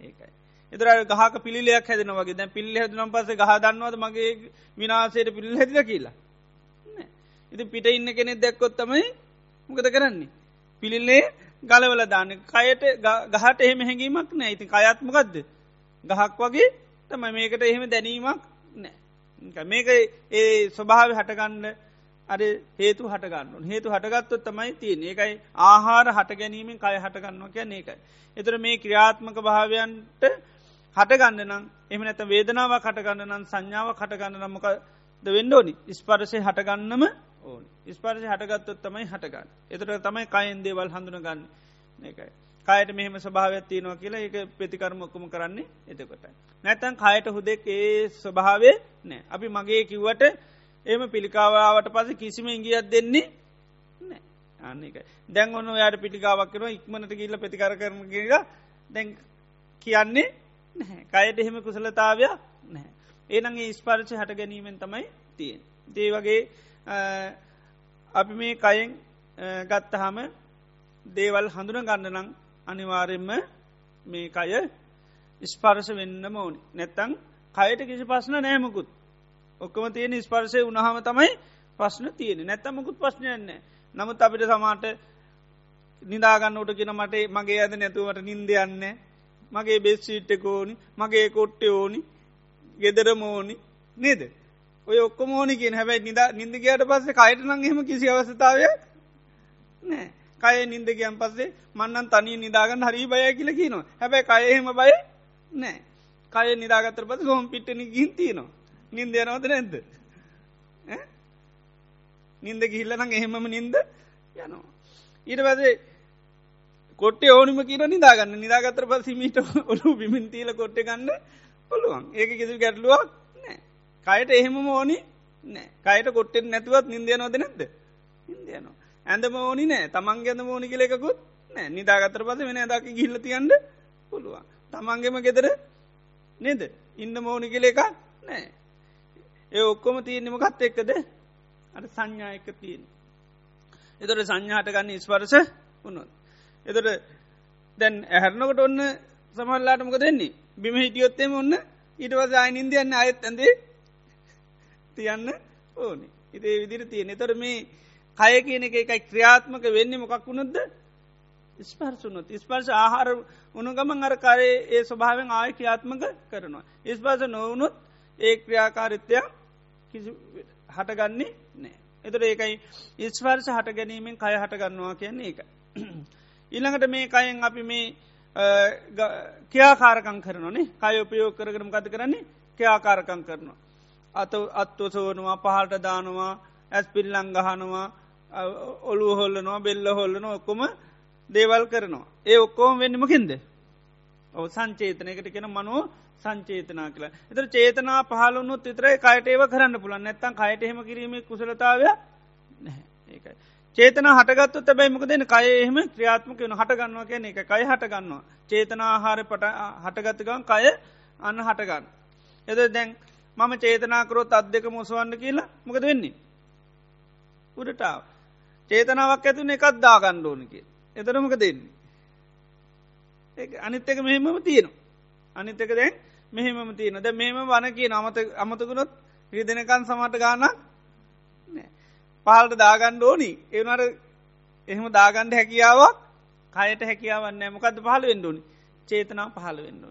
ඒකයි. එතර ගහක පිළිලයක් හැදෙන වගේ. දැ පිල්ල හැදනම් පස ගහ දන්නවද මගේ විනාසයට පිල්ල හැදිල කියලා? ඉති පිට ඉන්න කෙනෙ දැක්කොත්තමයි මොකද කරන්නේ? පිළිල්ලේ ගලවල දාන්න. කයට ගහට එහෙම හැඟීමක් නෑ ඉතින් කයත්මකක්ද ගහක් වගේ තම මේකට එහෙම දැනීමක් නෑ. මේක ඒ ස්වභාව හටගන්න අර හේතු හටගන්න හේතු හටගත්තොත් තමයි තියෙන් ඒකයි ආහාර හට ගැනීමෙන් කය හටගන්නවා කිය ඒකයි. එතර මේ ක්‍රියාත්මක භාවයන්ට හටගන්න නම් එම නැත වේදනාව කටගන්න නම් සංඥාව කටගන්න නම්මක ද වෙන්න ඕනි? ස්පරසය හටගන්නම ඕන. ස්පර්ශ හටගත්තොත් තමයි හටගන්න. එතට තමයි කයින් දේවල් හඳුන ගන්න ඒකයි කායට මෙහෙම ස්භාවයක් තියනවා කියලා ඒක ප්‍රතිකර්මොක්කම කරන්නේ එතකොට. නැතන් කායට හුදෙක් ඒ ස්වභාවේ නෑ අපි මගේ කිව්වට එම පිළිකාවාවට පස කිසිම ඉංගියත් දෙන්නේ නෑ අන්නක දැන් ඔන්න යායට පිටිකාවක් කරන ඉක්මනට කියල්ල ප්‍රතිකර කරන කියලා දැන් කියන්නේ කයට එහෙම කුසලතාවයක් නැහැ. ඒනගේ ස්පර්ච හට ගැනීමෙන් තමයි තියෙන්. දේ වගේ අපි මේ කයෙන් ගත්තහම දේවල් හඳුන ගන්න නං අනිවාරෙන්ම මේ කය ස්පර්ශ වෙන්න මෝනි නැත්තං කයට කිසි පස්සන නෑමකුත් ඔක්කම තියෙන ස්පර්ශය උනහම තමයි ප්‍රශ්න තියෙන නැත්තමකුත් ප්‍රශ්නයන්නේ නමුත් අපිට සමාට නිදාගන්නට ගෙන මට මගේ ඇද නැතුවට නින්දයන්න මගේ බෙස්සිීට්ට ඕනි මගේ කොට්ටේ ඕනි ගෙදර මෝනි නේද? ඔය ඔක්කොම ඕනි කියෙන් හැබැයි නිද නින්දගේයට පස්සේ කයිටනං හෙම කිසි අවස්ථාවය නෑ කය නින්ද කියන් පස්සේ මන්නන් තනී නිදාගන්න හරි බය කියල කියනවා. හැබැයි කයහෙම බය නෑ කය නිදාගත්තර පස හොම පිට්ටන ගින්තිනවා නින්දයනවද නැද්ද? නින්ද ගිහිල්ලනං එහෙමම නින්ද යනවා. ඊට පසේ කොට්ටේ ඕනිම කියර නිදාගන්න. නිදාගත්තර පස මීට ඔලු බිමින්තීල කොට්ට ගන්න පුළුවන්. ඒක කිසි ගැටලුවක් කයට එහෙම ඕනි නෑ කයට කොට්ටෙන් නැතුවත් නින්දය නොද නැද්ද? ඉන්දයනවා ඇඳම ඕනි නෑ. තමන්ගේ ඇඳ ඕනි කලෙකුත් නෑ. නිදාගතර පස වෙන දක ගිල්ල තියන්ට පුළුවන්. තමන්ගෙම ගෙදර නේද? ඉන්න මෝනි කලේ එකක් නෑ. ඒ ඔක්කොම තියන්නමකත් එක්කද? අට සංඥා එක තියෙන එතොට සංඥාට ගන්න ස්පරස වුණොත්. එතොට දැන් ඇහැරනකොට ඔන්න සමල්ලාටමක දෙන්නේ බිම හිටියොත්තෙම ඔන්න ඉටවස අයිනින්දියන්න අයත් ඇඳේ තියන්න ඕනි. ඉතේ විදිර තියෙන තොර මේ කය කියන එක එකයි ක්‍රියාත්මක වෙන්නේ මොකක් වුණොද්ද ස්පර්සුනුත් ස්පර්ශ ආහාර උනුගමන් අර කරේ ඒ ස්වභාවෙන් ආය ක්‍රියාත්මක කරනවා. ස්පර්ස නොවනුත් ඒ ක්‍රියාකාරිත්‍යයක් කිසි හටගන්නේ නෑ. එතුර ඒකයි ඉස්වර්ස හට ගැනීමෙන් කය හටගන්නවා කියන්නේ එක. ඊළඟට මේ කයෙන් අපි මේ කියාකාරකං කරනනේ කය උපයෝ කරගරම කත කරන්නේ කියාකාරකං කරනවා. අත අත්වසෝනවා පහල්ට දානවා ඇස් පිල්ලං ගහනවා ඔලු හොල්ලනවා බෙල්ල හොල්ලන ඔක්කොම දේවල් කරනවා. ඒ ඔක්කෝම වෙන්නමකින්ද. ඔ සංචේතනයකට කෙන මනුව සංචේතනා කියලා. එතර චේතනා පහලුනුත් විතරයි කයට ඒව කරන්න පුළන් නැත්තන් කයට එහෙම කිරීම කුසලතාවය ඒකයි. චේතන හටගත්තු තැබයි මොක දෙන කය එහෙම ක්‍රියාත්මක වන හටගන්නවා කියන එක කයි හටගන්නවා. චේතනා ආහාර පට හටගත්තකන් කය අන්න හටගන්න. එද දැන් මම චේතනාකරොත් අත් දෙක මුසවන්න කියලා මොකද වෙන්නේ. උඩටාව. චේතනාවක් ඇතුන එකත් දාගණ්ඩෝනක. එතරමක දෙන්නේ. අනිත් එක මෙහෙමම තියෙනවා. අනිත් එක දැන් මෙහෙමම තියෙන ද මෙම වන කිය අමත අමතකුණොත් රිදෙනකන් සමට ගානක් පහල්ට දාගණ්ඩ ඕනි. ඒනට එහෙම දාගණ්ඩ හැකියාවක් කයට හැකියාවන්න මොකද පහල වෙන්ඩුවනි චේතනා පහල වෙන්න.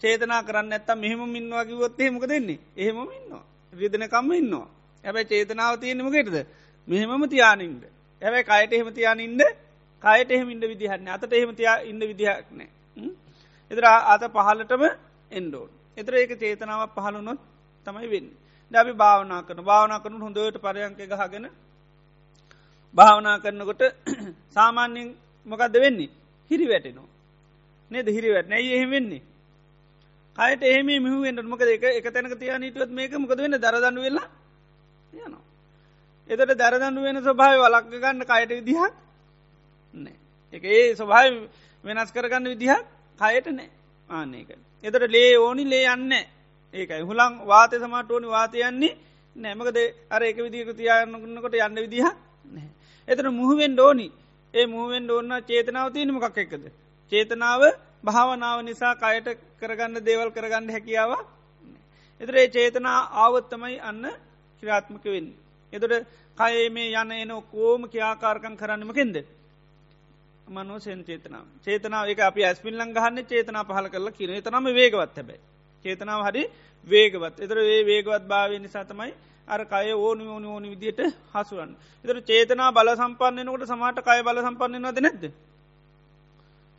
චේතනා කරන්න ඇත්තම් මෙහෙම මින්නවා කිවොත් හෙමක දෙන්නේ එහෙම ඉන්නවා. රිදනකම්ම ඉන්නවා. ඇැබයි චේතනාව තියෙනමකෙටද මෙහෙමම තියානින්ද ඇැබයි කයට එහෙම තියානින්ද කයට එහෙම ඉන්න විදිහන්න අතට එහෙම තියා ඉන්න විදිහක් නෑ. එතර අත පහලටම එන්ඩෝන් එතර ඒක චේතනාවක් පහළුනොත් තමයි වෙන්න. දැබි භාවනා කරන භාවනා කරනු හොඳට පරයන්ක ගහගෙන භාවනා කරනකොට සාමාන්‍යෙන් මොකක්ද වෙන්නේ? හිරි වැටෙනවා. නේද? හිරි වැට නැයි එහෙම වෙන්නේ? කයට එහෙම මිහුවෙන්ට මොකද එක එක තැනක තියා නිටුවත් මේක මොකද වෙන්න? දරදන්න වෙලා යනවා. එතට දරදන්නු වෙන ස්වභාව වලක්ග ගන්න කයට විදිහක් නෑ එක ඒ ස්වභාව වෙනස් කරගන්න විදිහක් කයට නෑ ආනක. එතට ලේ ඕනි ලේ යන්න ඒකයි හුළං වාතය සමට ඕනි වාතයන්නේ නෑමකද අර එක විදික තියාන්නකොට යන්න විදිහ නෑ. එතන මුහුවෙන් ඩෝනි ඒ මුහුවෙන් ඕන්න චේතනාව තියනම කක් එකද. චේතනාව භාවනාව නිසා කයට කරගන්න දේවල් කරගන්න හැකියාව එතර ඒ චේතනා ආවත්තමයි අන්න ක්‍රාත්මක වෙන්න. එතට කයේ මේ යන එන කෝම කියාකාරකං කරන්නමකෙන්ද. මනෝ සෙන් චේතනාව චේතනාව එක අපි ඇස්පිල්ලං ගහන්න චේතනා පහල කරලා කියන තනම වේගවත් හැබයි. චේතනාව හරි වේගවත්. එතර ඒ වේගවත් භාවය නිසා තමයි අර කය ඕනි ඕනි ඕනි විදියට හසුරන් එතර චේතනා බල සම්පන්නනකොට සමාට කය බල සම්පන්නනවද නැද්ද?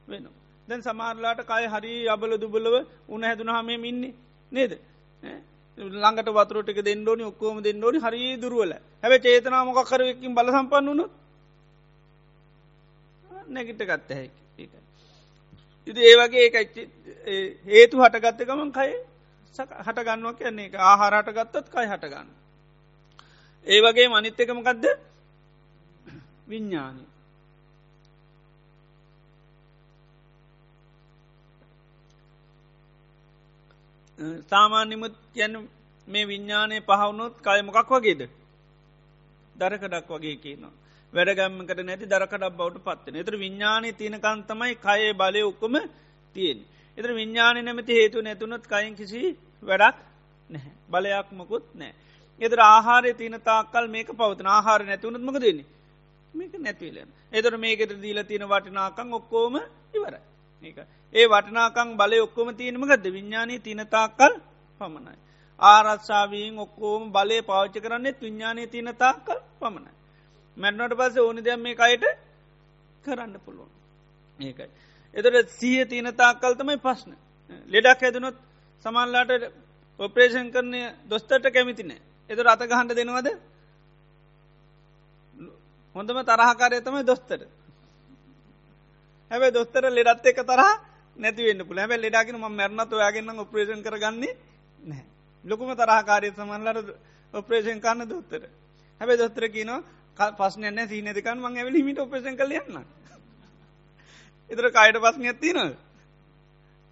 වෙන දැන් සමාරලාට කය හරි අබල දුබලව උන හැදුන හමේ ඉන්නේ නේද ළඟට වතුරටක දෙන්නඩෝනි ඔක්කෝම දෙන්නඩෝනි හරි දුරුවල හැබ චේතනා මොකක්කරවකින් බල සම්පන්න වනුත් නැගිට ගත්ත හැකි ඉති ඒ වගේ හේතු හටගත්ත ගමන් කයි හටගන්නවා කියන්නේ එක ආහාරට ගත්තත් කයි හටගන්න. ඒ වගේ මනිත් එකමකක්ද විඤ්ඥානී. සාමාන්‍යමුත් යැන මේ විඤ්ඥානය පහවුණොත් කයමොකක් වගේද? දරකඩක් වගේ කියනවා. වැඩගම්මකට නැති දරකඩක් බවට පත්වන එතර විඤ්ඥානය තියනකන්තමයි කයේ බලය ඔක්කොම තියෙන්. එතර විඤ්ඥානය නැමති හේතු නැතුනොත් කයින් කිසි වැඩක් නැහැ. බලයක් මොකුත් නෑ. එතර ආහාරය තියන තාකල් මේක පවතන. ආහාර නැතිවුණත් මක දෙන්නේ මේක නැතිවලෙන් එතර මේකට දීල තියෙන වටිනාකං ඔක්කෝම ඉවර ඒ වටනාකං බලය ඔක්කොම තියෙනමගද විඤ්ඥානී තිනතාකල් පමණයි. ආරත්සාාවීන් ඔක්කෝම බලය පාච්ච කරන්නේ විඤ්ඥානය තිනතාකල් පමණයි. මැන්නට පස ඕනි දෙයක් මේ අයට කරන්න පුළුවන් ඒකයි. එතට සීය තියන තාක්කල් තමයි පස්්න. ලෙඩක් හැදනොත් සමල්ලාට ඔපරේෂන් කරනය දොස්තට කැමිතිනෑ එත රත ගහන්ඩ දෙනවද හොඳම තරහකාරය තමයි දොස්තර හැබ දොස්තර ලෙඩත් එක තරහ නැතිවෙන්න පුළ හැබ ලෙඩාගෙන ම මැරණත් ඔයාගන්න ඔපරේෂන් කරගන්නේ නෑ ලොකුම තරහකාරය සමන්ලට ඔපරේෂන් කන්න දොත්තර හැබැ දොස්තර කියනවා පස්න න සීනතිකන් මං ඇවල හිමිට ඔපේසන් කල යන්න. එතර කයට පස්න ඇත්තින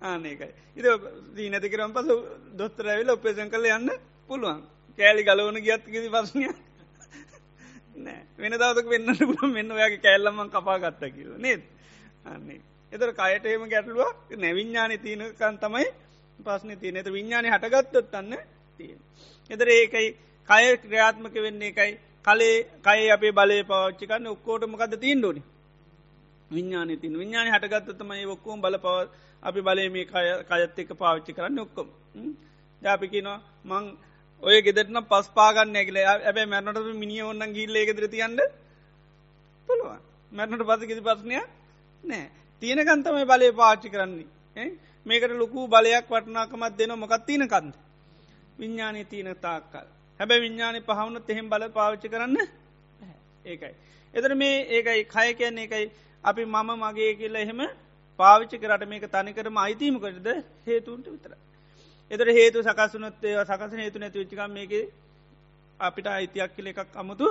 ආනකයි ඉද දීනතිකරම් පස දොස්තර ඇවිල ඔපේසන් කල යන්න පුළුවන්. කෑලි ගලවන ගියත් කිසි පස්නය නෑ වෙන දවතක වෙන්නට පුළ මෙන්න ඔයාගේ කෑල්ලම්මන් කපා ගත්ත කියල නේද? අන්නේ. එතර කයට එම ගැටලුවක් නැවිඤ්ඥාන තියනකන් තමයි පස්න තියන එත විඤ්ඥානය හටගත්තොත් අන්න තියෙන එතර ඒකයි කය ක්‍රියාත්මක වෙන්නේ එකයි කලේ කයි අපේ බලය පවච්චිකන්න ඔක්කෝට මොකද තිීන්ඩෝනි විඤ්ඥාන තින් විඤ්ඥාන හටගත්තතමයි ඔක්කෝම් බල පව අපි බලය මේ කයත් එක පාවිච්චි කරන්න ඔක්කොම. ජාපිකිනවා මං ඔය ගෙදරන පස් පාගන්න ඇගල ඇබැ මැනට මිනිිය ඔන්න ගිල්ල ගෙදර තියන්න. පුළුවන්. මැනට පස කිසි පස්නය නෑ. තියෙනකන්තමයි බලය පාච්චි කරන්නේ. මේකට ලොකු බලයක් වටනාකමත් දෙන මොකත් තියන කන්ද විඤ්ඥානය තියන තාක්කල්. හැබැ විඤ්ඥානය පහවුණු එහෙම බල පාවිච්චි කරන්න ඒකයි. එතර මේ ඒකයි කය කියන්නේ එකයි අපි මම මගේ කියලා එහෙම පාවිච්චි කරට මේක තනිකරම අයිතීම කරද හේතුන්ට විතර. එතර හේතු සකසුනොත්තේ සකස හේතු නැති විච්චිකම් මේක අපිට අයිතියක් කියල එකක් අමුතු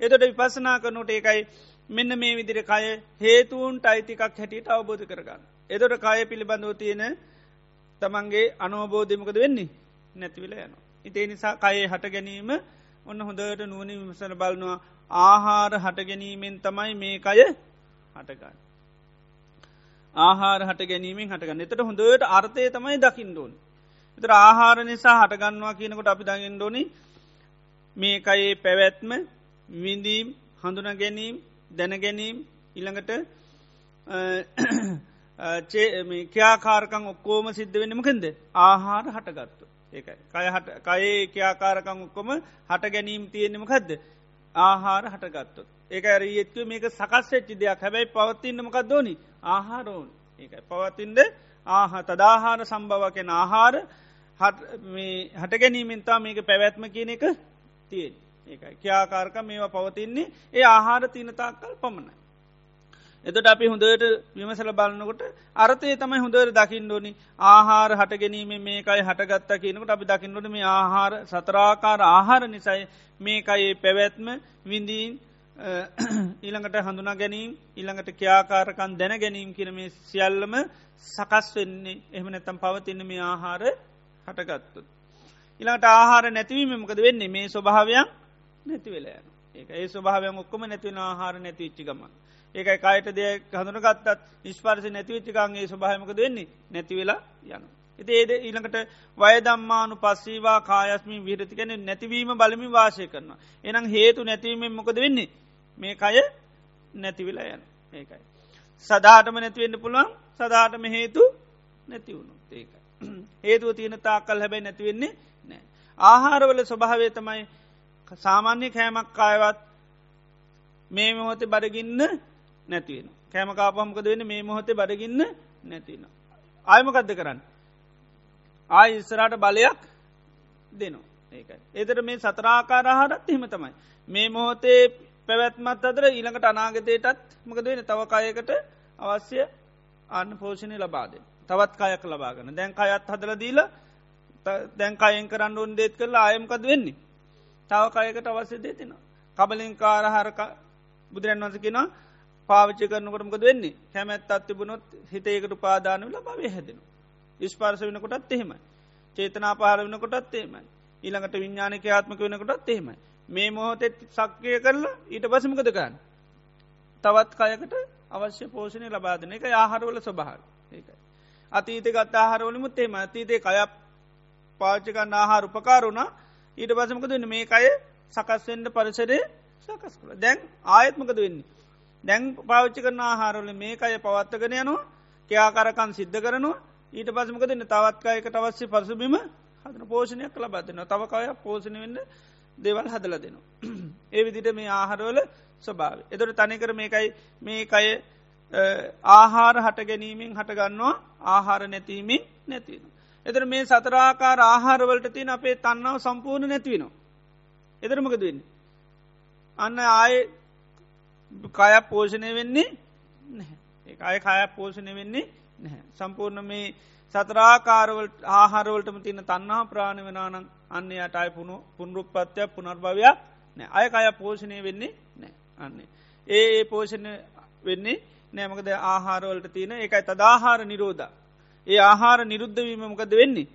එතට විපසනා කරනට ඒකයි මෙන්න මේ විදිර කය හේතුවන්ට අයිතිකක් හැටියට අවබෝධ කරගන්න. එතොට කය පිළිබඳව තියෙන තමන්ගේ අනවබෝධමකද වෙන්නේ නැතිවිල යන. ඉතේ නිසා කයේ හට ගැනීම ඔන්න හොඳට නුවනි විමසන බලනවා ආහාර හට ගැනීමෙන් තමයි මේ කය හටගන්න. ආහාර හට ගැනීමෙන් හටගන්න එතට හොඳට අර්ථය තමයි දකිින්ඩෝන්. එතර ආහාර නිසා හටගන්නවා කියනකොට අපි දකිින්ඩෝනි මේ කයේ පැවැත්ම විඳීම් හඳුන ගැනීම් දැනගැනීම් ඉළඟට ක්‍යාකාරකං ඔක්කෝම සිද්ධ වෙනමකෙන්ද ආහාර හටගත්තු. ඒකයි. කය හට කයේ ක්‍යාකාරකං ඔක්කොම හට ගැනීම් තියෙනෙමකක්ද ආහාර හටගත්තුත් ඒක ඇරඒත්ව මේක සකස්වෙච්චි දෙයක්. හැබැයි පවත්තින්නමකක් දෝනි ආහාරෝන් ඒකයි. පවතින්ද? ආහ තදාහාර සම්භවකෙන ආහාර හට ගැනීමෙන්තා මේක පැවැත්ම කියන එක තියෙන් ඒකයි ක්‍යාකාරක මේවා පවතින්නේ ඒ ආහාර තිනතාකල් පමණයි. එතට අපි හොඳට විමසල බලන්නකොට අර්ථය තමයි හොඳර දකිින් ඩෝනි ආහාර හට ගැනීම මේකයි හටගත්තා කියනකට අපි දකිින්ඩොට මේ ආහාර සතරාකාර ආහාර නිසයි මේකයේ පැවැත්ම විඳීන් ඊළඟට හඳුනා ගැනීම් ඊළඟට ක්‍යාකාරකන් දැන ගැනීම් කියන මේ සියල්ලම සකස් වෙන්නේ එහම නැතම් පවතින්න මේ ආහාර හටගත්තුත්. ඉළඟට ආහාර නැතිවීම මොකද වෙන්නේ මේ ස්වභාවයක් නැති වෙලා යන ඒක ඒ ස්වභාවයන් ඔක්කොම නැතිවෙන ආහාර නැතිවිච්චි ගම ඒකයි කායට දෙයක් හඳුන ගත්තත් නිස්පර්ස නැතිවිච්චිකන්ගේ ස්වභාමක දෙන්නේ නැතිවෙලා යන. එති ඒද ඊළඟට වයදම්මානු පස්සීවා කායස්මී විරතිකැන නැතිවීම බලමි වාශය කරන. එනම් හේතු නැතිවීමෙන් මොකද වෙන්නේ මේ කය නැතිවෙලා යන ඒකයි. සදාටම නැතිවෙන්න පුළුවන් සදාටම හේතු නැතිවුණු ඒකයි. හේතුව තියෙන තාකල් හැබැයි නැතිවෙන්නේ නෑ. ආහාරවල ස්වභාවේ තමයි සාමාන්‍ය කෑමක් අයවත් මේ මොහොතේ බඩගින්න නැතිවෙන. කෑමකාපහමකද වෙන මේ මොහොතේ බඩගින්න නැතින. ආයමකදද කරන්න. ආය ඉස්සරට බලයක් දෙනවා ඒකයි. ඒතර මේ සතරාකාරහරත් එහෙම තමයි. මේ මොහොතේ පැවැත්මත් අදර ඊළඟට අනාගතයටත් මකද වෙන තව කායකට අවශ්‍ය අන්න පෝෂණය ලබාද. තවත් කයක් ලබාගන්න දැන් අයත් හදල දීල දැන් කයෙන් කරන්න ඔන් දේත් කරලා ආයමකද වෙන්නේ. තව කයකට අවශ්‍ය දේ තින. කබලින් කාරහරක බුදුරන් වසකින පාවිච්චි කරනකොටමකද වෙන්නේ හැමැත් අත්තිබුණොත් හිතේකට පාදානව ලබේ හැදෙන. ඉස්පාර්ස වෙනකොටත් එහෙමයි. චේතනා පහර වෙනකොටත් එහෙමයි. ඊළඟට විඤ්ඥානක ආත්මක වෙනකොටත් එහෙමයි. මේ මොහොතෙත් සක්කය කරලා ඊට පසමකද ගන්න. තවත් කයකට අවශ්‍ය පෝෂණය ලබාදන එක ආහරවල ස්වභාව ඒකයි. අතීත ගත් ආහරවලිමුත් එම අතීතේ කයක් පාච්චකන්න ආහාර උපකාරුණා ඊට පසමක දෙන්න මේ අය සකස්වෙන්ඩ පරිසරේ සකස් කළ දැන් ආයත්මකද වෙන්නේ. දැන් පාවිච්චි කරන ආහාරවල මේ අය පවත්තගෙන යනවා කයාකරකන් සිද්ධ කරනවා ඊට පසමක දෙන්න තවත්කායකට අවශ්‍ය පසුබිම හදන පෝෂණයක් කළ බදන්න තවකාය පෝෂණ වෙන්න දෙවල් හදල දෙනවා. ඒ විදිට මේ ආහාරවල ස්වභාව. එතොට තනිකර මේකයි මේ අය ආහාර හට ගැනීමෙන් හටගන්නවා ආහාර නැතිීමෙන් නැතිනවා. එතර මේ සතරාකාර ආහාරවලට තින අපේ තන්නාව සම්පූර්ණ නැතිවෙනවා. එතරමකද වෙන්න. අන්න ආය කයක් පෝෂණය වෙන්නේ ඒ අය කයක් පෝෂණය වෙන්නේ නැහැ. සම්පූර්ණ මේ සතරාකාරවලට ආහාරවලටම තින තන්නා ප්‍රාණ වෙනනම් අන්න අටයි පුුණු පුනරුපත්යක් පුනර්භවයක් නෑ අය කය පෝෂණය වෙන්නේ නෑ අන්නේ. ඒ ඒ පෝෂණ වෙන්නේ නෑමකද ආහාරවලට තියෙන එකයි තදාහාර නිරෝධ ඒ ආහාර නිරුද්ධවීම මොකද වෙන්නේ.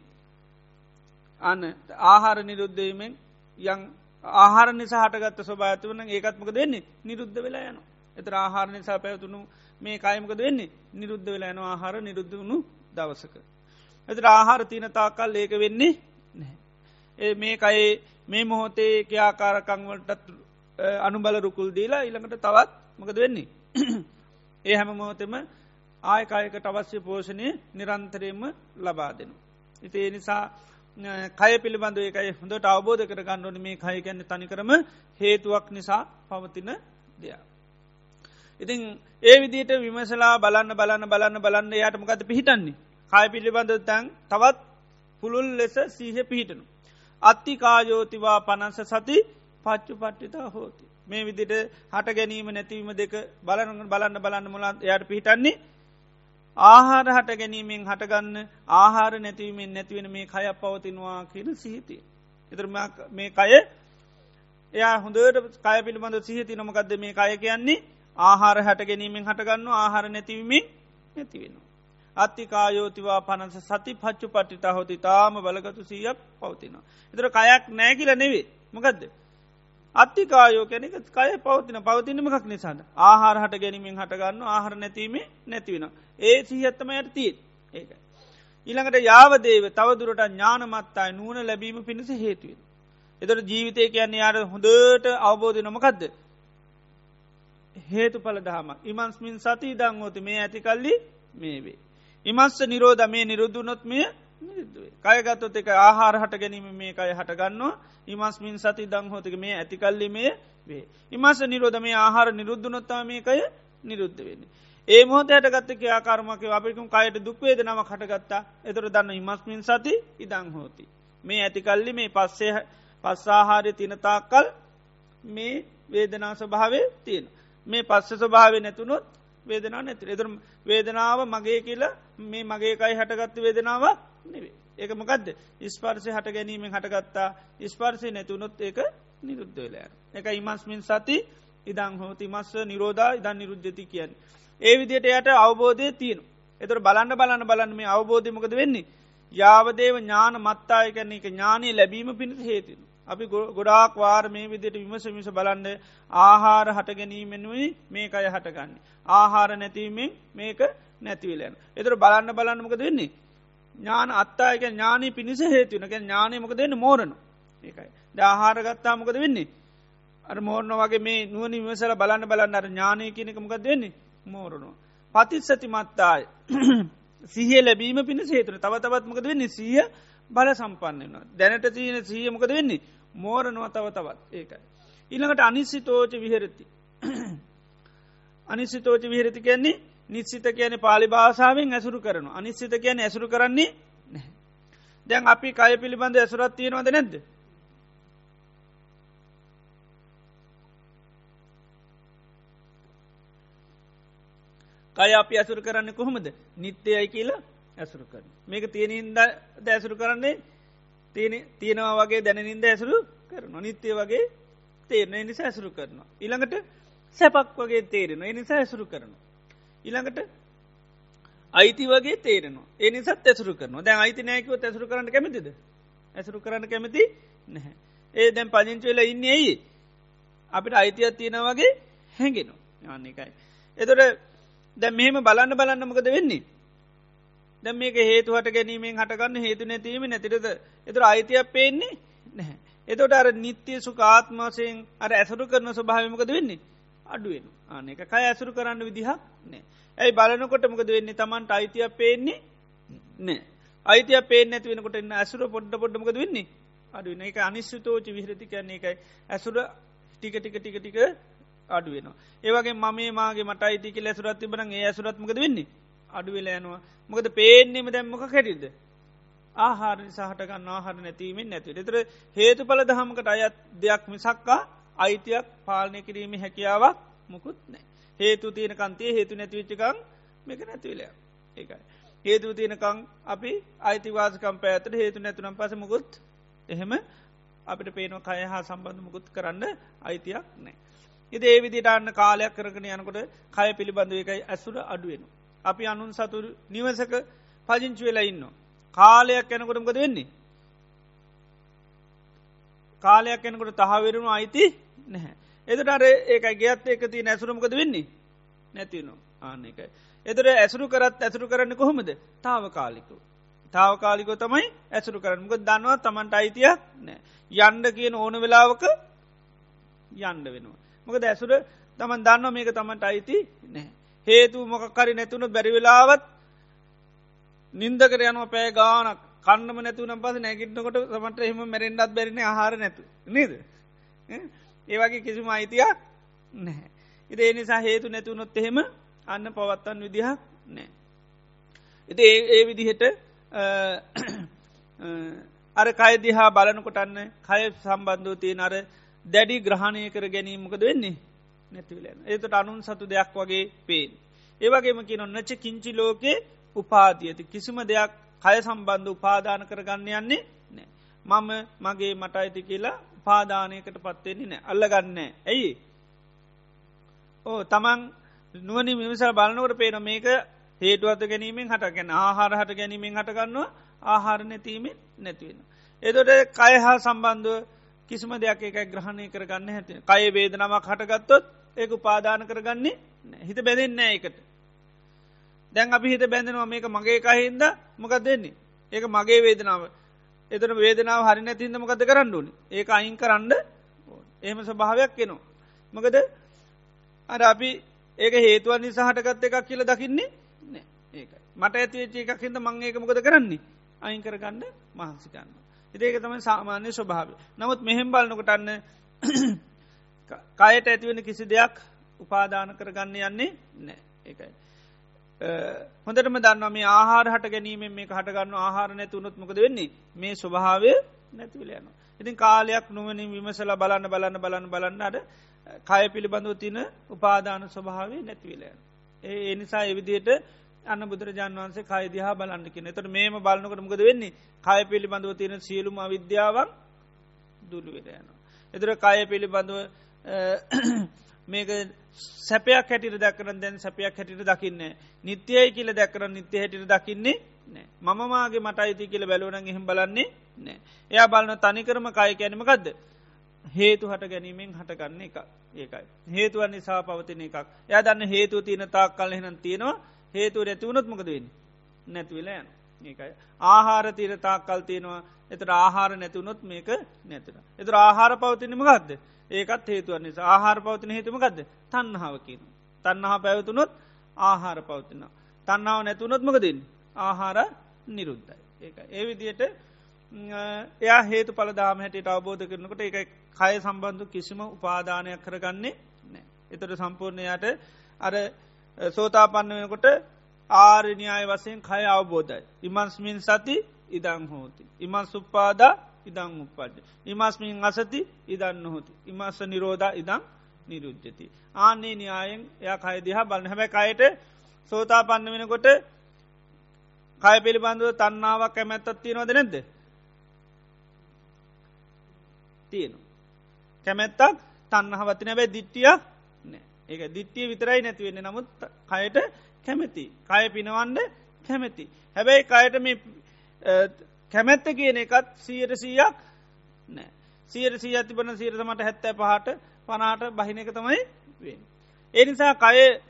අන්න ආහාර නිරුද්ධවීමෙන් යං ආහාර නිසා හටගත්ත ස්වභාතවන ඒකත්මක දෙන්නේ නිරුද්ධ වෙලා යන. එතර ආහාර නිසා පැවතුණු මේ කායමකද වෙන්නේ නිරුද්ධ වෙලා යන ආහාර නිරුද්ධ වුණු දවසක. එතර ආහාර තියන තාකල් ඒක වෙන්නේ ඒ මේ අයේ මේ මොහොතේ ක්‍යාකාරකංවලටත් අනුබල රුකුල් දීලා ඉළඟට තවත් මකද වෙන්නේ. ඒ හැම මොහොතෙම ආයකායකට අවශ්‍ය පෝෂණය නිරන්තරයෙන්ම ලබා දෙනු. ඉතිේ නිසා කය පිළිබඳ ඒකයි හොඳට අවබෝධ කර ගන්නඩන මේ කය කැන්න තනිකරම හේතුවක් නිසා පවතින දෙයක්. ඉතින් ඒ විදිට විමසලා බලන්න බලන්න බලන්න බලන්න යාටමකද පිහිටන්නේ කය පිළිබඳ තැන් තවත් පුළුල් ලෙස සීහ පිහිටනු. අත්ති කායෝතිවා පනස සති පච්චු පට්ටිතා හෝති. මේ විදිට හට ගැනීම නැතිවීම දෙක බලන බලන්න බලන්න මුලන් යට පිහිටන්නේ ආහාර හට ගැනීමෙන් හටගන්න ආහාර නැතිවීමෙන් නැතිවෙන මේ කය පවතිනවා කියන සිහිතිය. එතර මේ කය එයා හොඳට කය පිළිබඳ සිහිති නොමකක්ද මේ කය කියන්නේ ආහාර හට ගැනීමෙන් හටගන්න ආහාර නැතිවීමෙන් නැතිවෙනවා. අත්තිකායෝතිවා පනස සති පච්චු පට්ටිතා හොති තාම බලගතු සීයක් පවතිනවා. එතර කයක් නෑකිල නෙවේ මොකදද. අත්තිකායෝ කැනෙක කය පවතින පවතිනමකක් නිසාද ආහාර හට ගැනීමෙන් හටගන්න ආහර නැතිීමේ නැතිවෙන. ඒ සිහත්තම යට තිීත් ඒක. ඉළඟට යාවදේව තවදුරට ඥානමත්තායි නූන ලැබීම පිණිස හේතුවෙන. එතට ජීවිතය කියන්නේ යාර හොඳට අවබෝධ නොමකක්ද. හේතු පල දහම ඉමන්ස්මින් සති දංගෝති මේ ඇතිකල්ලි මේ වේ. ඉමස්ස නිරෝධ මේ නිරුද්ධනොත් මෙය නිරුද්ධුවේ. කයගත්තොත් එක ආහාර හට ගැනීම මේ අය හටගන්නවා ඉමස්මින් සති දංහෝතික මේ ඇතිකල්ලිමේ වේ. ඉමස නිරෝධ මේ ආහාර නිරුද්ධනොත්තා මේකය නිරුද්ධ වෙන්නේ. ඒ මොහොත හටගත්තක ආකාරමක අපිකුම් කයට දුක්වේද නම කටගත්තා එතුර දන්න ඉමස්මින් සති ඉදං හෝති. මේ ඇතිකල්ලි මේ පස්සේ පස්සාහාරය තිනතාකල් මේ වේදනා ස්වභාවය තියෙන. මේ පස්ස ස්වභාවය නැතුනොත් වේදනා නැති එතුර වේදනාව මගේ කියලා මේ මගේකයි හටගත්ත වේදනාව නෙවේ. ඒක මොකක්ද ස්පර්සය හට ගැනීමෙන් හටගත්තා ස්පර්සය නැතුනොත් ඒක නිරුද්ධවෙලෑ. එක ඉමස්මින් සති ඉදං හෝති මස්ස නිරෝධා ඉදන් නිරුද්ධති කියන්න. ඒ විදියට යට අවබෝධය තියෙන. එතර බලන්න බලන්න බලන්න මේ අවබෝධමකද වෙන්නේ. යාවදේව ඥාන මත්තාය කැන එක ඥානය ලැබීම පිණිස හේතින. අපි ගොඩාක් වාර මේ විදියට විමස මිස බලන්ඩ ආහාර හට ගැනීමෙනුයි මේක අය හටගන්නේ. ආහාර නැතිවීමෙන් මේක නැතිවලයන. එතර බලන්න බලන්නමකද වෙන්නේ. ඥාන අත්තායක ඥානී පිණිස හේතුවනක ඥානය මොක දෙන්න මෝරණ. ඒකයි. දාහාර ගත්තා මොකද වෙන්නේ? අර මෝර්ණ වගේ මේ නුවනි විමසල බලන්න බලන්න අර ඥානය කියනකමක දෙන්නේ මෝරණවා. පතිස්සති මත්තාය සිහ ලැබීම පිණ සේතුන තව තවත්මකද වෙන්නේ? සිය බල සම්පන්න වන්න දැනට තියන සිය මොකද වෙන්නේ? මෝරණව තව තවත්. ඒකයි. ඉළඟට අනිස්සිතෝච විහරති. අනිස්සිතෝච විහරති කියන්නේ නිශ්සිත කියන පාලි භාසාාවෙන් ඇසුරු කරන අනිශ්සිත කියන ඇසුරු කරන්නේ දැන් අපි කය පිළිබඳ ඇසුරත් තියෙනවද නැද්ද? කය අපි ඇසුරු කරන්න කොහොමද? නිත්‍යයයි කියලා ඇසුරු කරන මේක තියෙනඉද දැසුරු කරන්නේ? තියෙනවා වගේ දැනනින්ද ඇසුරු කරන නිත්‍යය වගේ තේරණ නිසා ඇසුරු කරනවා. ඉළඟට සැපක් වගේ තේරෙන නිසා ඇසුරු කරනවා. ඉළඟට අයිති වගේ තේරෙනවා. ඒ නිසත් ඇසුරු කරනවා. දැන් අයිති නෑකව ඇසුරු කරන්න කැමතිද? ඇසුරු කරන්න කැමති නැහැ. ඒ දැන් පජංචවෙලා ඉන්න ඇයි? අපිට අයිතියක් තියෙන වගේ හැඟෙනවා. යන්නේකයි එතොට දැ මෙහෙම බලන්න බලන්න මොකද වෙන්නේ? දැ මේක හේතුහට ගැනීමෙන් හටගන්න හේතු නැතිීම නැතිරද එතුර අයිතියක් පේන්නේ නැහැ. එතොට අර නිත්‍යය සුකාත්මාසයෙන් අර ඇසුරු කරන ස්වභාවමකද වෙන්නේ? අඩුවෙන ආන එක කය ඇසුරු කරන්න විදිහක් නෑ. ඇයි බලනකොට මොකද වෙන්නේ? තමන්ට අයිතිය පේන්නේ නෑ. අයිතිය පේ නැති වෙනකොට එන්න ඇසුර පොඩ්ඩ පොඩ්ඩමකද වෙන්නේ? අඩුවන එක අනිශ්චතෝච විහරති කියන්නේ එකයි ඇසුර ටික ටික ටික ටික අඩුවෙනවා ඒවගේ මම මාගේ මට අයිතික ලැසුරත් තිබන ඒ ඇසුරත්මකද වෙන්නේ? අඩුවෙලෑනවා මොකද පේන්නේම දැම්මක කැටිද ආහාර සහටගන්න ආහර නැතිීමෙන් නැති තර හේතු පල දහමකට අයත් දෙයක් මිසක්කා අයිතියක් පාලනය කිරීම හැකියාවක් මුකුත් නෑ. හේතු තියෙන කන්තිය හේතු නැතිවිච්චකං මේක නැතිවලය ඒකයි. හේතු තියෙනකං අපි අයිතිවාසකම් පැඇතට හේතු නැතුනම් පස මුකුත් එහෙම අපිට පේන කය හා සම්බන්ධ මුකුත් කරන්න අයිතියක් නෑ. ඉද ඒ විදිටන්න කාලයක් කරගෙන යනකොට කය පිළිබඳව එකයි ඇසුර අඩුවෙන. අපි අනුන් සතුරු නිවසක පජංචි වෙලා ඉන්න. කාලයක් යැනකොටමකද වෙන්නේ. කාලයක් එනකොට තහවරුණු අයිති නැහැ. එදට අර ඒක ගේත් එක ති නැසුරමකද වෙන්නේ නැතිනු ආන එකයි. එදර ඇසුරු කරත් ඇසුරු කරන්න කොහොමද තාව කාලිකු. තාව කාලිකෝ තමයි ඇසුරු කරන්නක දන්නවා තමන්ට අයිතියක් නෑ. යන්ඩ කියන ඕන වෙලාවක යන්ඩ වෙනවා. මොක ඇසුර තමන් දන්න මේක තමන්ට අයිති නෑ. හේතු මොකක්කරි නැතුුණු බැරිවෙලාවත් නින්දකර යනවා පෑ ගානක් කන්නම නැතුනම් පස නැගිටනකොට සමට එහම මැරෙන්ඩත් බැරින ආහාර නැතු නේද ඒවගේ කිසිම අයිතියක් නැහැ. ඉති ඒ නිසා හේතු නැතුනොත් එහෙම අන්න පවත්තන් විදිහක් නෑ. ඉති ඒ විදිහට අර කය දිහා බලනකොටන්න කය සම්බන්ධව තියෙන අර දැඩි ග්‍රහණය කර ගැනීමකද වෙන්නේ නැතිවලෙන. ඒතට අනුන් සතු දෙයක් වගේ පේෙන්. ඒවගේම කියන ඔන්නච කිංචි ලෝකේ උපාදියති කිසිම දෙයක් කය සම්බන්ධ උපාදාන කරගන්න යන්නේ නෑ. මම මගේ මට අයිති කියලා උපාදානයකට පත්වෙන්නේ නෑ අල්ලගන්න ඇයි. ඕ තමන් නුවනි මිනිසල් බලනකට පේන මේක හේතුවත ගැනීමෙන් හටගැන ආහාර හට ගැනීමෙන් හටගන්නවා ආහාර නැතිීමෙන් නැතිවෙන. එදොට කය හා සම්බන්ධුව කිසිම දෙයක් එක ග්‍රහණය කරගන්න හැති කය වේදනමක් හටගත්තොත් ඒක උපාදාන කරගන්නේ හිත බැඳෙන්න එකට දැන් අපි හිත බැඳෙනවා මේක මගේ කහින්ද මොකක් දෙන්නේ ඒක මගේ වේදනාව. එතන වේදනාව හරි නැතින්ද මොකද කරන්නඩුවන ඒක අයින් කරන්න එහෙම ස්වභාවයක් කෙනවා මොකද අර අපි ඒක හේතුවන් නිසාහටගත්ත එකක් කියල දකින්නේ නෑ ඒක මට ඇතිච එකක් හිද මං ඒක මොකද කරන්නේ? අයින් කරගන්න මහන්සිකන්න ඉදේක තමයි සාමාන්‍ය ස්වභාව නමුත් මෙහෙම් බලනකොටන්න කයට ඇතිවෙන කිසි දෙයක් උපාදාන කරගන්න යන්නේ නෑ ඒකයි. හොඳටම දන්න මේ ආහාර හට ගැනීමෙන් මේ හටගන්න ආහාර නැතුනොත් මොකද වෙන්නේ මේ ස්වභාවය නැතිවල යන. ඉතින් කාලයක් නුවනින් විමසල බලන්න බලන්න බලන්න බලන්නට කය පිළිබඳව තින උපාදාන ස්වභාවය නැතිවලයන. ඒ එනිසා එවිදියට අන්න බුදුරජාන් වන්සේ කයිදිහා බලන්නකින තට මේම බලන්නකට මොකද වෙන්නේ කය පිළිබඳව තියෙන සියලුම අවිද්‍යාවක් දුළුවෙරයන. එතුර කය පිළිබඳව මේක සැපයක් හැටිට දැකරන දැන් සැපයක් හැටිට දකින්නේ නිත්‍යයයි කියල දැකරන නිත්‍ය හැටිට දකින්නේ නෑ මමමාගේ මට අයිති කියල බැලවන එහෙම බලන්නේ නෑ එයා බලන තනිකරම කාය කැනීමකක්ද හේතු හට ගැනීමෙන් හටගන්න එක ඒකයි. හේතුවන් නිසා පවතින එකක්. එයා දන්න හේතු තියන තාක් කල් එහෙනම් තියෙනවා. හේතුව නැතිවුණොත් මොකද වෙන්න? නැතිවෙලා යන ඒකයි ආහාර තීර තාක් කල් තියෙනවා. එතර ආහාර නැතිවුණොත් මේක නැතින එතර ආහාර පවතිනම ගත්ද ඒකත් හේතුවන් නිසා. ආහාර පවතින හේතුමකක්ද තන්නහාවකින් තන්නහා පැවතුනොත් ආහාර පවතින තන්නාව නැතුනොත් මකදින් ආහාර නිරුද්ධයි. ඒ ඒ විදියට එයා හේතු පලදාම හැට අවබෝධ කරනකට එක කය සම්බන්ධ කිසිම උපාදානයක් කරගන්නේ නෑ එතට සම්පූර්ණයට අර සෝතාපන්න වෙනකොට ආරණ්‍යය වසයෙන් කය අවබෝධයි. ඉමන්ස්මින් සති ඉදං හෝති. ඉමන් සුප්පාදා ඉදං උපද්ජ. ඉමස්මින් අසති ඉදන්න හොති. ඉමස්ස නිරෝධ ඉදං නිරුද්ධති. ආන්නේ න්‍යායෙන් එය කයිදිහා බලන්න හැබැ කයට සෝතා පන්න වෙනකොට කය පිළිබඳව තන්නාවක් කැමැත්තත් තියෙනවද නැද්ද. තියෙන. කැමැත්තක් තන්නහවතින බැ දිට්ටියක් නෑ ඒක දිට්ටිය විතරයි නැතිවෙන්න නමුත් කයට කැමැති. කය පිනවන්ඩ කැමැති. හැබැයි කයට මේ කැමැත්ත කියන එකත් සීයට සීයක් නෑ. සියට සී ඇතිබන සීරතමට හැත්තෑ පහට පනාට බහින එක තමයි වෙන්. ඒ නිසා කය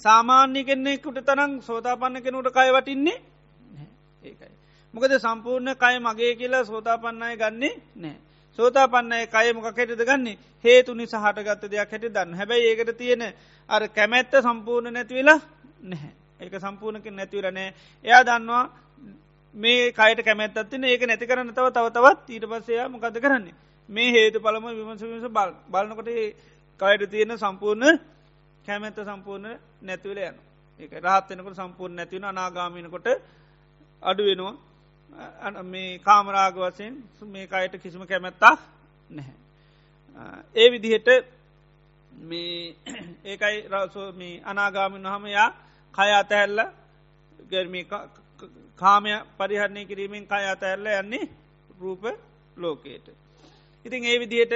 සාමාන්‍ය කෙන්නෙකුට තරම් සෝතාපන්න කෙනුට කය වටින්නේ ඒකයි. මොකද සම්පූර්ණ කය මගේ කියලා සෝතාපන්නය ගන්නේ නෑ. සෝතාපන්නය කය මොක කෙටද ගන්නේ හේතු නිසා හටගත්ත දෙයක් හැට දන්න හැබැයි ඒකට තියෙන අර කැමැත්ත සම්පූර්ණ නැතිවෙලා නැහැ. ඒක සම්පූර්ණකින් නැතිවරනෑ එයා දන්නවා මේ කයට කැමැත්තත්තින ඒක නැති කරන්න තව තව තවත් ඊට පසයා මොකද කරන්නේ මේ හේතු පළම විමස විමස බල් බලනකොට කයට තියෙන සම්පූර්ණ කැමැත්ත සම්පූර්ණ නැතිවල යන ඒක රහත්වෙනකට සම්පූර්ණ නැතිවන අනාගාමිනකොට අඩු වෙනවා මේ කාමරාග වසයෙන් මේ අයට කිසිම කැමැත්තා නැහැ. ඒ විදිහට මේ ඒකයි රසෝ මේ අනාගාමින් හම යා කය අතැල්ල ගර්මි කාමය පරිහරණය කිරීමෙන් කය අතඇල්ල යන්නේ රූප ලෝකයට. ඉතින් ඒ විදියට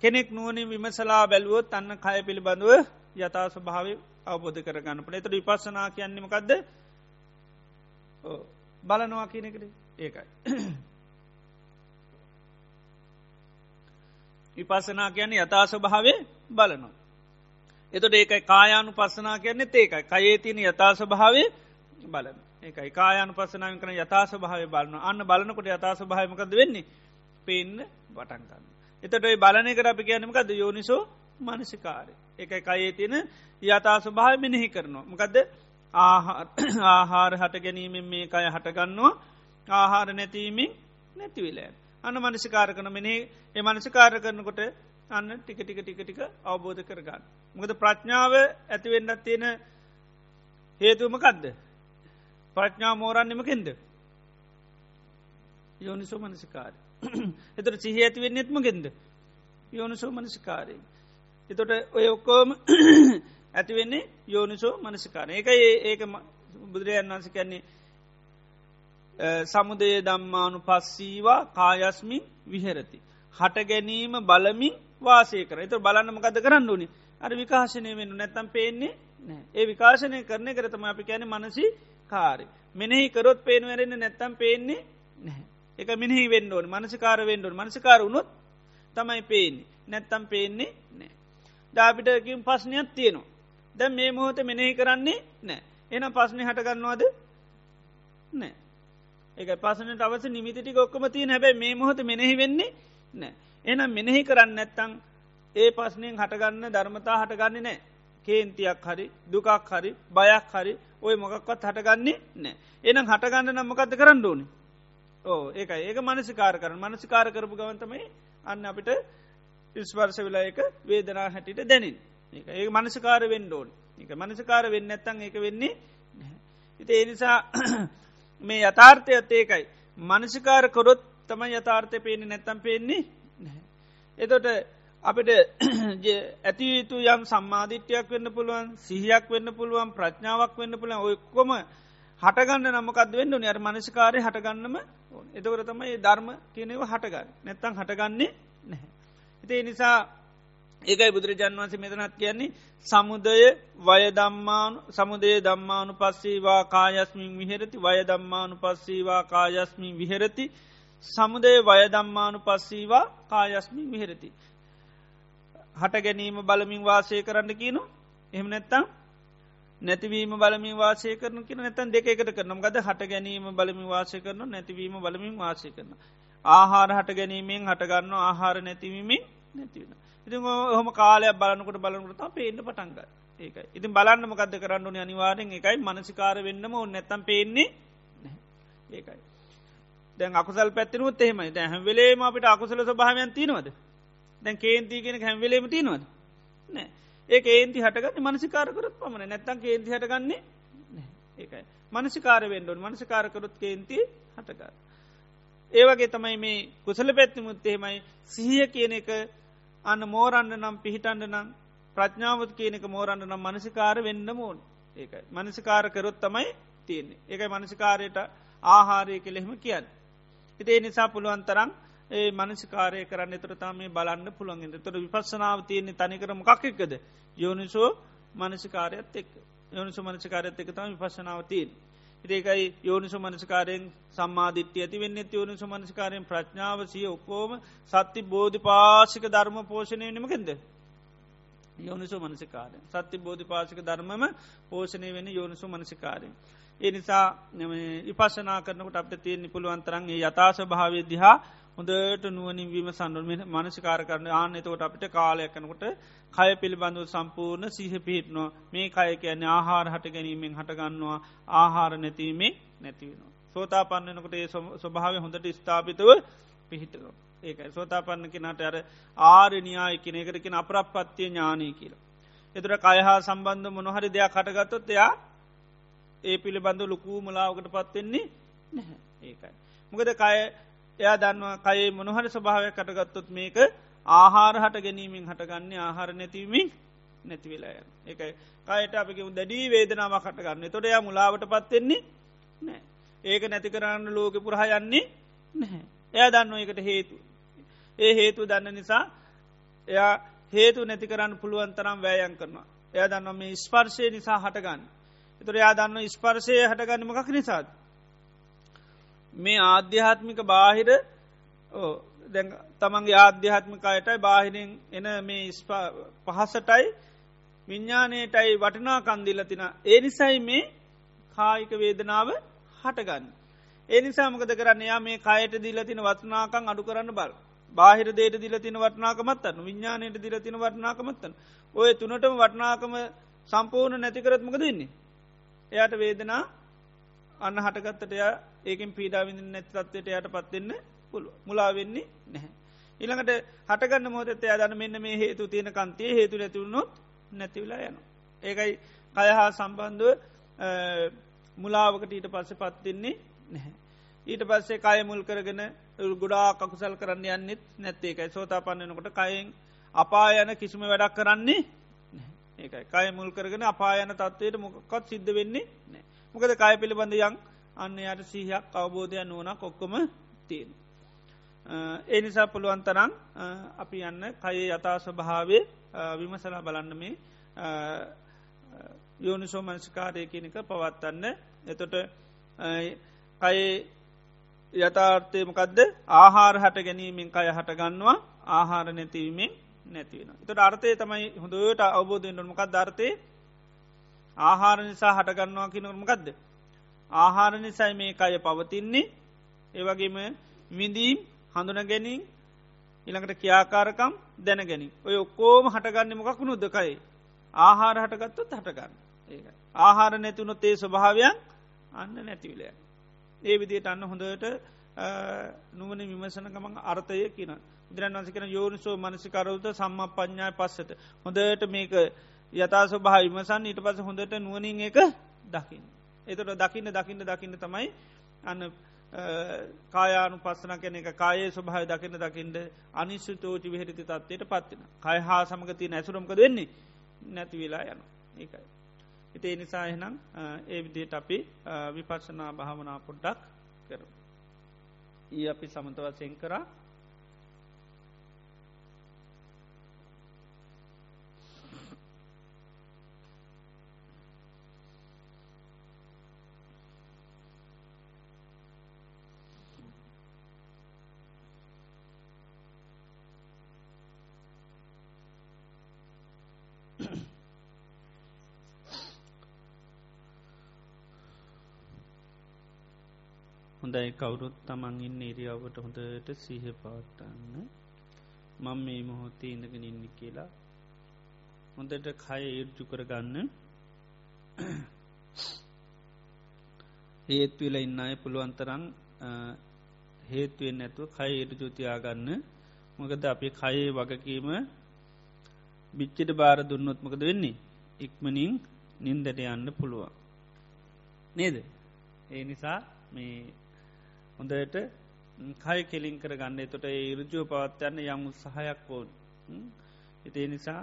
කෙනෙක් නුවනින් විමසලා බැලුවොත් අන්න කය පිළිබඳුව යථා ස්වභාව අවබෝධ කරගන්න පට එතට විපස්සනා කියන්නේමකක්ද බලනවා කියනෙකට ඒකයි. විපසනා කියන්නේ යථා ස්වභාවේ බලනවා. එතට ඒකයි කායානු පස්සනා කියන්නේ ඒකයි කයේ තින යථා ස්වභාවේ බලන ඒකයි කායන පසනාව කන යථා ස්වභාව බලන අන්න බලනකොට යථා ස්වභාවමකද වෙන්නේ පෙන්න වටන්ගන්න. එතට බලනකට අපි කියනමකද යෝනිසෝ මනසිකාරය. එකයි කයේ තියෙන යථා ස්වභාව මෙනෙහි කරනවා. මකදද ආහාර හට ගැනීමෙන් මේ කය හටගන්නවා ආහාර නැතිීමෙන් නැතිවිලෑ. අන්න මනසිකාර කන මෙනේ ඒ මනසිකාර කරනකොට අන්න ටික ටික ටික ටික අවබෝධ කරගන්න. මොකද ප්‍රඥාව ඇතිවෙන්නත් තියෙන හේතුවමකක්ද. ප්‍රඥා මෝරන්නමකින්ද. යෝනිසෝ මනසිකාර. එතට සිහ ඇති වෙන්නෙත්ම ගෙන්ද. යෝනිසෝ මනසිකාරය. එතොට ඔය ඔක්කෝම ඇතිවෙන්නේ යෝනිසෝ මනසිකාර. ඒක ඒක බුදුරජන් වන්ස කන්නේ සමුදය දම්මානු පස්සීවා කායස්මින් විහෙරති. හට ගැනීම බලමින් වාසය කර එතු බලන්නමකද කරන්න ඕනි? අර විකාශනය වෙන්න නැත්තම් පේන්නේ නෑ ඒ විකාශනය කරන කරතම අපි කැන මනසි කාරි මෙනෙහි කරොත් පේන වැරෙන්න නැත්තම් පේන්නේ නැහැ. එක මිනිහි වෙන්න ඕන. මනසිකාර වෙන්ඩුවන් මනසිකාර වුණොත් තමයි පේන්නේ. නැත්තම් පේන්නේ නෑ ඩාපිටකින් පස්්නයක් තියෙනවා. දැ මේ මොහොත මෙනෙහි කරන්නේ නෑ එන පස්්නය හටගන්නවාද නෑ ඒක පසනට අවස නිමිතිටි ඔක්කම තිය හැබැයි මේ මොහොත මෙනෙහි වෙන්නේ නෑ. එනම් මෙනෙහි කරන්න නැත්තං ඒ පස්නයෙන් හටගන්න ධර්මතා හටගන්නේ නෑ. කේන්තියක් හරි දුකක් හරි බයක් හරි ඔය මොකක්වත් හටගන්නේ නෑ. එනම් හටගන්න නම්මකක්ද කරන්න ඕනි? ඕ ඒක ඒක මනසිකාර කරන මනසිකාර කරපු ගවන්තමයි අන්න අපිට ඉස්වර්ස වෙලා එක වේදනා හැටිට දැනින් ඒ ඒ මනසිකාර වෙන්න ඕන්. එක මනසිකාර වෙන්න ඇත්තන් ඒක වෙන්නේ ඉති ඒ නිසා මේ යථාර්ථයත් ඒකයි. මනසිකාර කොරොත් තම යථාර්ථය පේන්නේ නැත්තම් පේන්නේ එතොට අපිට ඇතියුතු යම් සම්මාධිට්‍යයක් වෙන්න පුළුවන් සිහියක් වෙන්න පුළුවන් ප්‍රඥාවක් වෙන්න පුළුවන් ඔයක්කොම හටගන්න නමකද වෙන්න නිර් මනසිකාරය හටගන්නම එතකට තමයි ධර්ම කියනව හටගන්න. නැත්තං හටගන්නේ නැහැ. එතේ නිසා ඒකයි බුදුරජාන් වන්සේ මෙතනත් කියන්නේ සමුදය වයදම්මානු සමුදේ දම්මානු පස්සීවා කායස්මින් විහෙරති වයදම්මානු පස්සීවා කායස්මින් විහෙරති. සමුදේ වයදම්මානු පස්සීවා කායස්මින් විහෙරති. හට ගැනීම බලමින් වාසය කරන්න කියනු? එහම නැත්තම් නැතිවීම බලමින් වාසය කරන කියන? නැතන් දෙකට කරනම් ගද හට ගැනීම බලමින් වාසය කරන නැතිවීම බලමින් වාසය කරන. ආහාර හට ගැනීමෙන් හටගන්න ආහාර නැතිවීමෙන් නැතිවෙන. ඉති හොම කාලයක් බලනකට බලනකට පේන්න පටන්ග ඒකයි. ඉතින් බලන්න මකද කරන්නු අනිවාරෙන් එකයි මනසිකාර වෙන්නම ඔන්න නැතම් පේන්නේ ඒකයි. දැන් අකුසල් පැත්තිනුත් එහෙමයි. දැ හැවෙලේම අපිට අකුසල ස්භාවයන් තිනවද දැන් කේන්තිගෙන හැම්වෙලේම තිනවද නෑ. ඒ ඒන්ති හටගන්න මනසිකාරකරත් පමණ නැත්තන් කේන්ති හටගන්නේ ඒකයි. මනසිකාර වෙන්ඩුවන් මනසිකාරකරුත් කේන්ති හටකාර. ඒවගේ තමයි මේ කුසල පැත්තිමුත් එහෙමයි. සිහිය කියන එක අන්න මෝරන්න නම් පිහිටන්ඩ නම් ප්‍රඥාවත් කියනක මෝරන්න නම් මනසිකාර වෙන්න මෝන් ඒකයි. මනසිකාර කරොත් තමයි තියන්නේ. ඒකයි මනසිකාරයට ආහාරය කෙළෙහෙම කියන්න. ඉතේ නිසා පුළුවන් තරම් ඒ මනසිකාරය කරන්න එතරතා මේ බලන්න පුළුවන්ගෙද තොර විපස්සනාව තියන්නේ තනිකරම කක්කද යෝනිසෝ මනසිකාරයත් එක් යෝනිසු මනසිකාරයත් එක තම විපස්සනාව තියෙන්. ඒකයි යෝනිසු මනසිකාරයෙන් සම්මාධිත්‍ය ඇති වෙන්න යෝනිසු මනසිකාරයෙන් ප්‍රඥාවසිය ඔක්කෝම සත්ති බෝධි පාසික ධර්ම පෝෂණය නමකෙන්ද. යෝනිසු මනසිකාරය සත්‍ය බෝධි පාසික ධර්මම පෝෂණය වෙන යෝනිසු මනසිකාරයෙන්. ඒ නිසා ඉපශනා කරනකට අපට තියෙන පුළුවන්තරන්ගේ යථාස භාවය දිහා හොඳට නුවනින් වීම සන්ඩුවම මනසිකාර කරන ආන එතකොට අපිට කාලයකනකොට කය පිළිබඳව සම්පූර්ණ සීහ පිහිටනවා මේ කය කියන්නේ ආහාර හට ගැනීමෙන් හටගන්නවා ආහාර නැතිීමේ නැතිවෙනවා. සෝතා පන්නනකොට ඒ ස්වභාව හොඳට ස්ථාපිතව පිහිටනවා. ඒකයි සෝතා පන්න කෙනට අර ආරණයාය කෙනෙකරකින අපරපත්තිය ඥානය කියලා. එතුර කයහා සම්බන්ධ මොනොහරි දෙයක් කටගත්තොත් එයා ඒ පිළිබඳ ලොකූ මලාවකට පත්වෙන්නේ නැහැ. ඒකයි. මොකද කය එයා දන්නවා කයේ මොනහර ස්වභාවයක් කටගත්තොත් මේක ආහාර හට ගැනීමෙන් හටගන්නේ ආහාර නැතිවීමින් නැතිවෙලා එකයි කයට අපක දැඩී වේදනාව කටගන්න තොට එයා මුලාවට පත්වෙන්නේ නෑ ඒක නැති කරන්න ලෝක පුරහ යන්නේ නැහැ. එයා දන්න එකට හේතු ඒ හේතු දන්න නිසා එයා හේතු නැති කරන්න පුළුවන් තරම් වෑයන් කරනවා. එයා දන්න මේ ස්පර්ශය නිසා හටගන්න. එතුර එයා දන්න ස්පර්ශය හටගන්නමකක් නිසාද? මේ ආධ්‍යාත්මික බාහිර තමන්ගේ ආධ්‍යාත්මිකයටයි බාහිරින් එන මේ පහසටයි විඤ්ඥානයටයි වටනා කන්දිල්ල තින. ඒ නිසයි මේ කායික වේදනාව හටගන්න. ඒ නිසාමකද කරන්න? යා මේ කයට දිල තින වත්නාකං අඩු කරන්න බල. බාහිර දේට දිල තින වටනාකමත්තන්න විඤ්ඥානයට දිල තින වටනාකමත්තන්න ඔය තුනටම වටනාකම සම්පූර්ණ නැතිකරත්මක දෙන්නේ. එයට වේදනා අන්න හටගත්තටය ඒකින් පීඩාවිඳ නැති තත්වයට යට පත්වෙන්න පුළුව මුලාවෙන්නේ නැහැ. ඉළඟට හටගන්න මොහොතත් අදන මෙන්න මේ හේතු තියෙන කන්තිය හේතු නැතිවුණොත් නැතිවලා යන. ඒකයි කය හා සම්බන්ධුව මුලාවකට ඊට පස්ස පත්තින්නේ නැහැ. ඊට පස්සේ කය මුල් කරගෙන ගුඩා කකුසල් කරන්න යන්නෙත් නැත්තේකයි සෝතා පන්නනකොට කයෙන් අපා යන කිසිම වැඩක් කරන්නේ ඒකයි. කය මුල් කරගෙන අපා යන තත්වයට මොකත් සිද්ධ වෙන්නේ නෑ මොකද කය පිළිබඳ යං අන්න යට සීහයක් අවබෝධයක් නුවන කොක්කොම තියෙන. ඒ නිසා පුළුවන් තරං අපි යන්න කයේ යථා ස්වභාවේ විමසලා බලන්න මේ යෝනිසෝ මංස්කාරය කියනක පවත්වන්න. එතොට කයේ යථාර්ථය මොකක්ද ආහාර හට ගැනීමෙන් කය හට ගන්නවා ආහාර නැතිවීමෙන් නැතිවෙන. එතට අර්ථය තමයි හොඳට අවබෝධයෙන් නොමකක් ධර්තය ආහාර නිසා හටගන්නවා කිනොමකක්ද. ආහාර නිසයි මේ කය පවතින්නේ. ඒවගේම විඳීම් හඳුන ගැනීම් ඉළඟට කියාකාරකම් දැන ගැනීම ඔය ඔක්කෝම හටගන්න මොකක් නුද්දකයි ආහාර හටගත්තොත් හටගන්න. ඒ ආහාර නැතිවුණොත් ඒ ස්වභාවයන් අන්න නැතිවිලය ඒ විදියට අන්න හොඳට නුවන විමසන ගමන් අර්ථය කියන ඉදිරන් වන්සිකන යෝනිසෝ මනසිකරවත සම්ම පඥ්ඥාය පස්සට. හොඳට මේක යතා ස්වභා විමසන් ඊට පස හොඳට නුවනින් එක දකිින් එතට දකින්න දකින්න දකින්න තමයි අන්න කායානු පස්සන කෙන එක කායේ ස්වභාය දකින්න දකිින්ට අනිස්සු තෝචි විහරිති තත්වයට පත්තින කය හා සමගති නැසුරම්ක දෙන්නේ නැති වෙලා යන ඒකයි. ඉතේ නිසා එහනම් ඒ විදියට අපි විපස්සනා භාවනා පොඩ්ඩක් කර. ඒ අපි සමතවසයෙන් කරා. හොඳයි. කවුරුත් තමන් ඉන්න ඉරියාවට හොඳට සීහ පවත්තන්න මං මේ මොහොතේ ඉඳගෙන ඉන්න කියලා හොඳට කය ඒර්ජු කරගන්න. හේත්වෙල ඉන්න අය පුළුවන්තරං හේතුවෙන් නැතුව කය ඒර්ජෝතියාගන්න මොකද අපි කයේ වගකීම බිච්චිට බාර දුන්නොත්මකද වෙන්නේ? ඉක්මනින් නින්දට යන්න පුළුවන්. නේද? ඒ නිසා මේ හොඳට කයි කෙලින් කර ගන්න තොට ඉරජුව පවත්යන්න යම් සහයක් ඕන්. ඉතිේ නිසා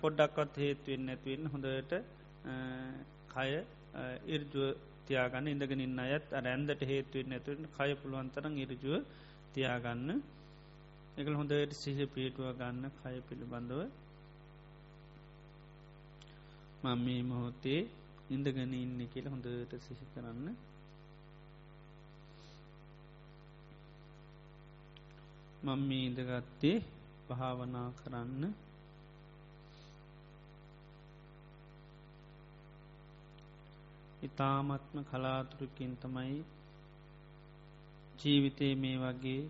පොඩ්ඩක්වත් හේතුවෙන් නැතිවෙන්න හොඳට කය ඉර්ජුව තියාගන්න ඉඳගෙන ඉන්න අයත් අර ඇන්දට හේතුවෙන් නැතුවෙන් කය පුළුවන්තරන් ඉරජුව තියාගන්න. එකල් හොඳට සිහ පිටුව ගන්න කය පිළිබඳව. මම මේ මොහොතේ ඉඳගෙන ඉන්න කියල හොඳට සිහි කරන්න. මං මේ ඉඳගත්තේ භාවනා කරන්න. ඉතාමත්ම කලාතුරකින් තමයි ජීවිතය මේ වගේ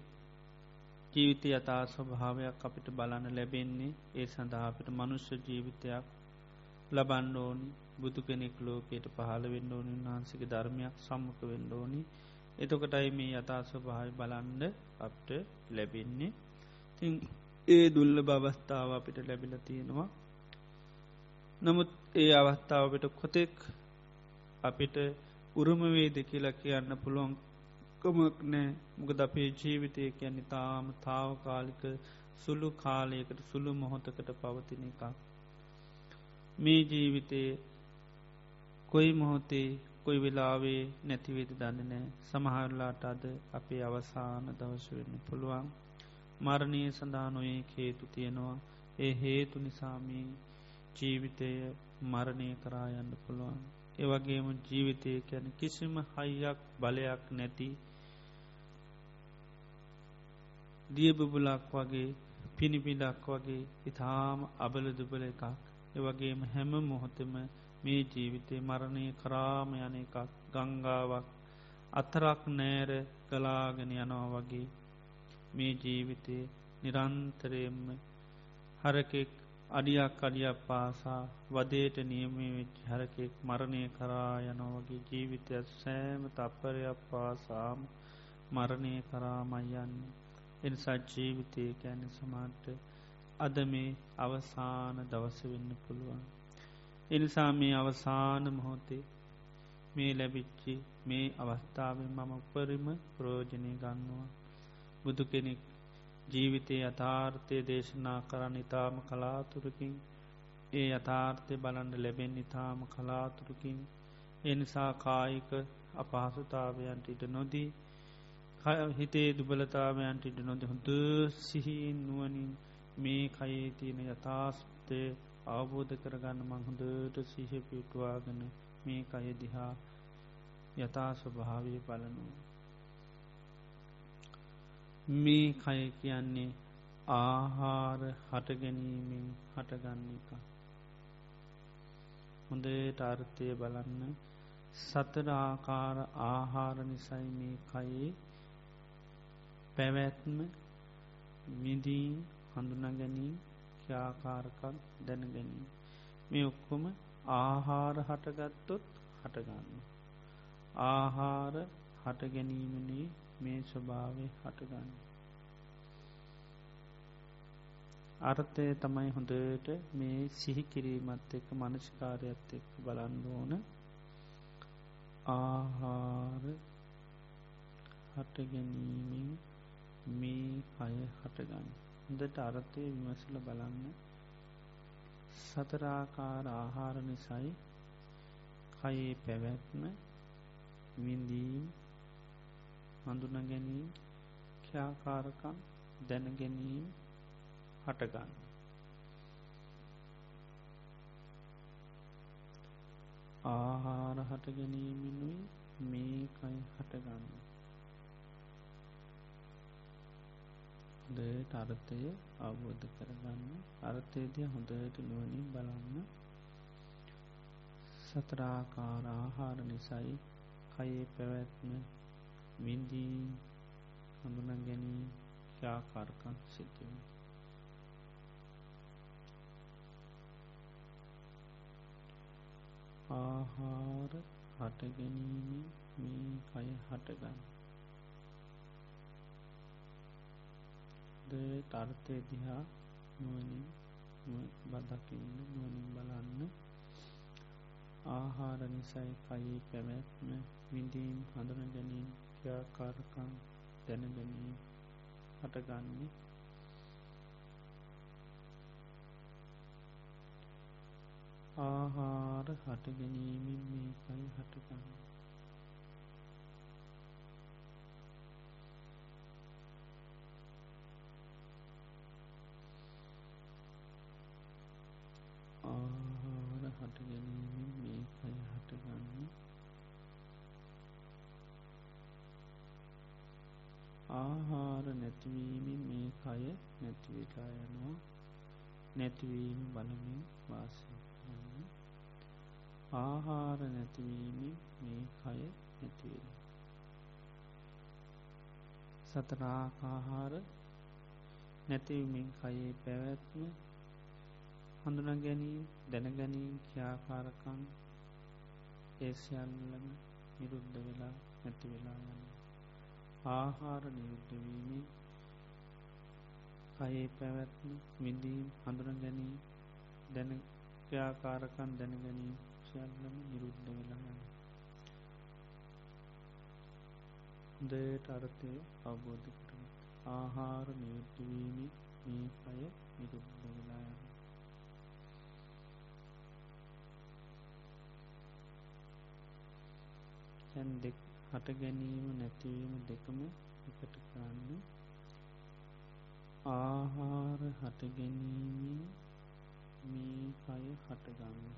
ජීවිතය යතා ස්වභාවයක් අපිට බලන්න ලැබෙන්නේ. ඒ සඳහා අපිට මනුෂ්‍ය ජීවිතයක් ලබන්න ඕනි. බුදු කෙනෙක් ලෝකයට පහළ වෙන්න ඕනි. වහන්සික ධර්මයක් සම්මක වෙන්න ඕනි. එතකොටයි මේ යථා ස්වභාවය බලන්ඩ අපට ලැබෙන්නේ. ති ඒ දුල්ල බවස්ථාව අපිට ලැබිල තියෙනවා. නමුත් ඒ අවස්ථාවට කොතෙක් අපිට උරුමවේද කියලා කියන්න පුළුවන් කමක් නෑ මොකද අපේ ජීවිතය කියන්නේ තාම තාවකාලික සුළු කාලයකට සුළු මොහොතකට පවතින එකක්. මේ ජීවිතයේ කොයි මොහොතේ කොයි වෙලාවේ නැතිවේද දන්න නෑ සමහරලාට අද අපේ අවසාන දවස වෙන්න පුළුවන්. මරණය සඳහා නොයේ හේතු තියෙනවා. ඒ හේතු නිසාමී ජීවිතය මරණය කරා යන්න පුළුවන්. ඒවගේම ජීවිතය කැන කිසිම හයියක් බලයක් නැති දියබබුලක් වගේ පිණිපිඩක් වගේ ඉතාම අබල දුබල එකක්. ඒවගේම හැම මොහොතම මේ ජීවිතය මරණය කරාම යන එකක් ගංගාවක් අතරක් නෑර කලාගෙන යනවා වගේ මේ ජීවිතය නිරන්තරයෙන්ම හරකෙක් අඩියක් අඩියක් පාසා වදේට නියමේ වෙච් හැරකෙක් මරණය කරා යනවගේ ජීවිතයක් සෑම තප්පරයක් පාසාම් මරණය කරාමයන්න එනිසා ජීවිතය ඇන සමාට අද මේ අවසාන දවස වෙන්න පුළුවන්. එනිසා මේ අවසාන මොහොතේ මේ ලැබිච්චි මේ අවස්ථාවෙන් මම උපරිම ප්‍රෝජනය ගන්නවා. බුදු කෙනෙක් ජීවිතය යථාර්ථය දේශනා කරන්න ඉතාම කලාතුරකින් ඒ යථාර්ථය බලන්න ලැබෙන් ඉතාම කලාතුරකින් එනිසා කායික අපහසුතාවයන්ට ඉට නොදී හිතේ දුබලතාවයන්ට ඉට නොද හොඳ සිහින් නුවනින් මේ කයේ තියෙන යථාස්තය අවබෝධ කරගන්න මංහොඳට සිහ පිටවාගෙන මේ කය දිහා යථා ස්වභාවය බලනවා. මේ කය කියන්නේ ආහාර හටගැනීමෙන් හටගන්න එක. හොඳට අර්ථය බලන්න සතර ආකාර ආහාර නිසයි මේ කයේ පැවැත්ම මිදීම් හඳුන ගැනීම ක්‍යාකාරකක් දැන ගැනීම. මේ ඔක්කොම ආහාර හටගත්තොත් හටගන්න. ආහාර හට ගැනීමනේ මේ ස්වභාවය හටගන්න. අර්ථය තමයි හොඳට මේ සිහි කිරීමත් එක්ක මනස්කාරයත් එක්ක බලන්න ඕන ආහාර හටගැනීමෙන් මේ අය හටගන්න. හොඳට අරථය විමසල බලන්න සතරාකාර ආහාර නිසයි කයේ පැවැත්ම විඳීම් හඳුන ගැනීම් ක්‍යාකාරකම් දැනගැනීම් හටගන්න. ආහාර හට ගැනීමෙනුයි මේකයි හටගන්න. හොඳට අර්ථය අවබෝධ කරගන්න අර්ථයදිය හොඳට නුවනින් බලන්න. සතරාකාර ආහාර නිසයි කයේ පැවැත්ම වින්දී හඳුන ගැනී ක්‍යාකාරකන් සිතිවීම ආහාර හටගැනීම මේ කය හටගන්න තර්ථය දිහා නුවනින් බදකින්න නුවනින් බලන්න. ආහාර නිසයි කයේ පැවැත්ම විඳීම් හඳුන ගැනීම් ක්‍යාකාරකම් දැන ගැනීම හටගන්නේ. ආහාර හට ගැනීමෙන් මේකයි හටගන්න. හට ගැනීමෙන් මේකයි හටගන්න ආහාර නැතිවීමෙන් මේ කය නැතිවිලා යනවා. නැතිවීම බලමින් වාසය කරන්න ආහාර නැතිවීම මේ කය නැතිවෙන සතරාකාහාර නැතිවමින් කයේ පැවැත්ම හඳුන ගැනීම දැනගැනීම් ක්‍යාකාරකන් ඒසියල්ලම නිරුද්ධ වෙලා නැති වෙලා යන්න ආහාර නිරුද්ධවීම කයේ පැවැත්ම විඳීම් හඳුන ගැනීම දැන ක්‍යාකාරකන් දැනගැනීම් සියල්ලම නිරුද්ධ වෙලා යන්න හොඳට අර්ථය අවබෝධ කරන ආහාර නියුද්ධවීම මේ පය නිරුද්ධ වෙලා යන්න තැන් දෙක් හට ගැනීම නැතිවීම දෙකම එකට කරන්න ආහාර හට ගැනීම මේ කය හටගන්න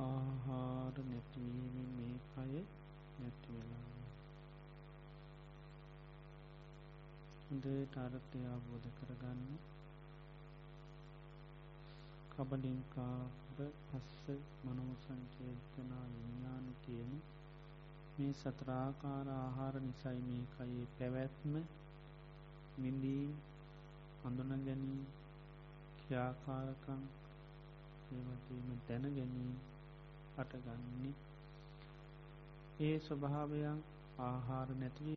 ආහාර නැතිවීම මේ කය නැතිවෙලා හොඳ ටාරත්ය අවබෝධ කරගන්න. කබලින්කාබ පස්ස මනෝ සංකේතනා විඥාන කියන මේ සතරාකාර ආහාර නිසයි මේ කයේ පැවැත්ම මිඳීම් හඳුන ගැනීම ක්‍රියාකාරකම් ඒවගේම දැන ගැනීම අටගන්නේ ඒ ස්වභාවයන් ආහාර නැතිවී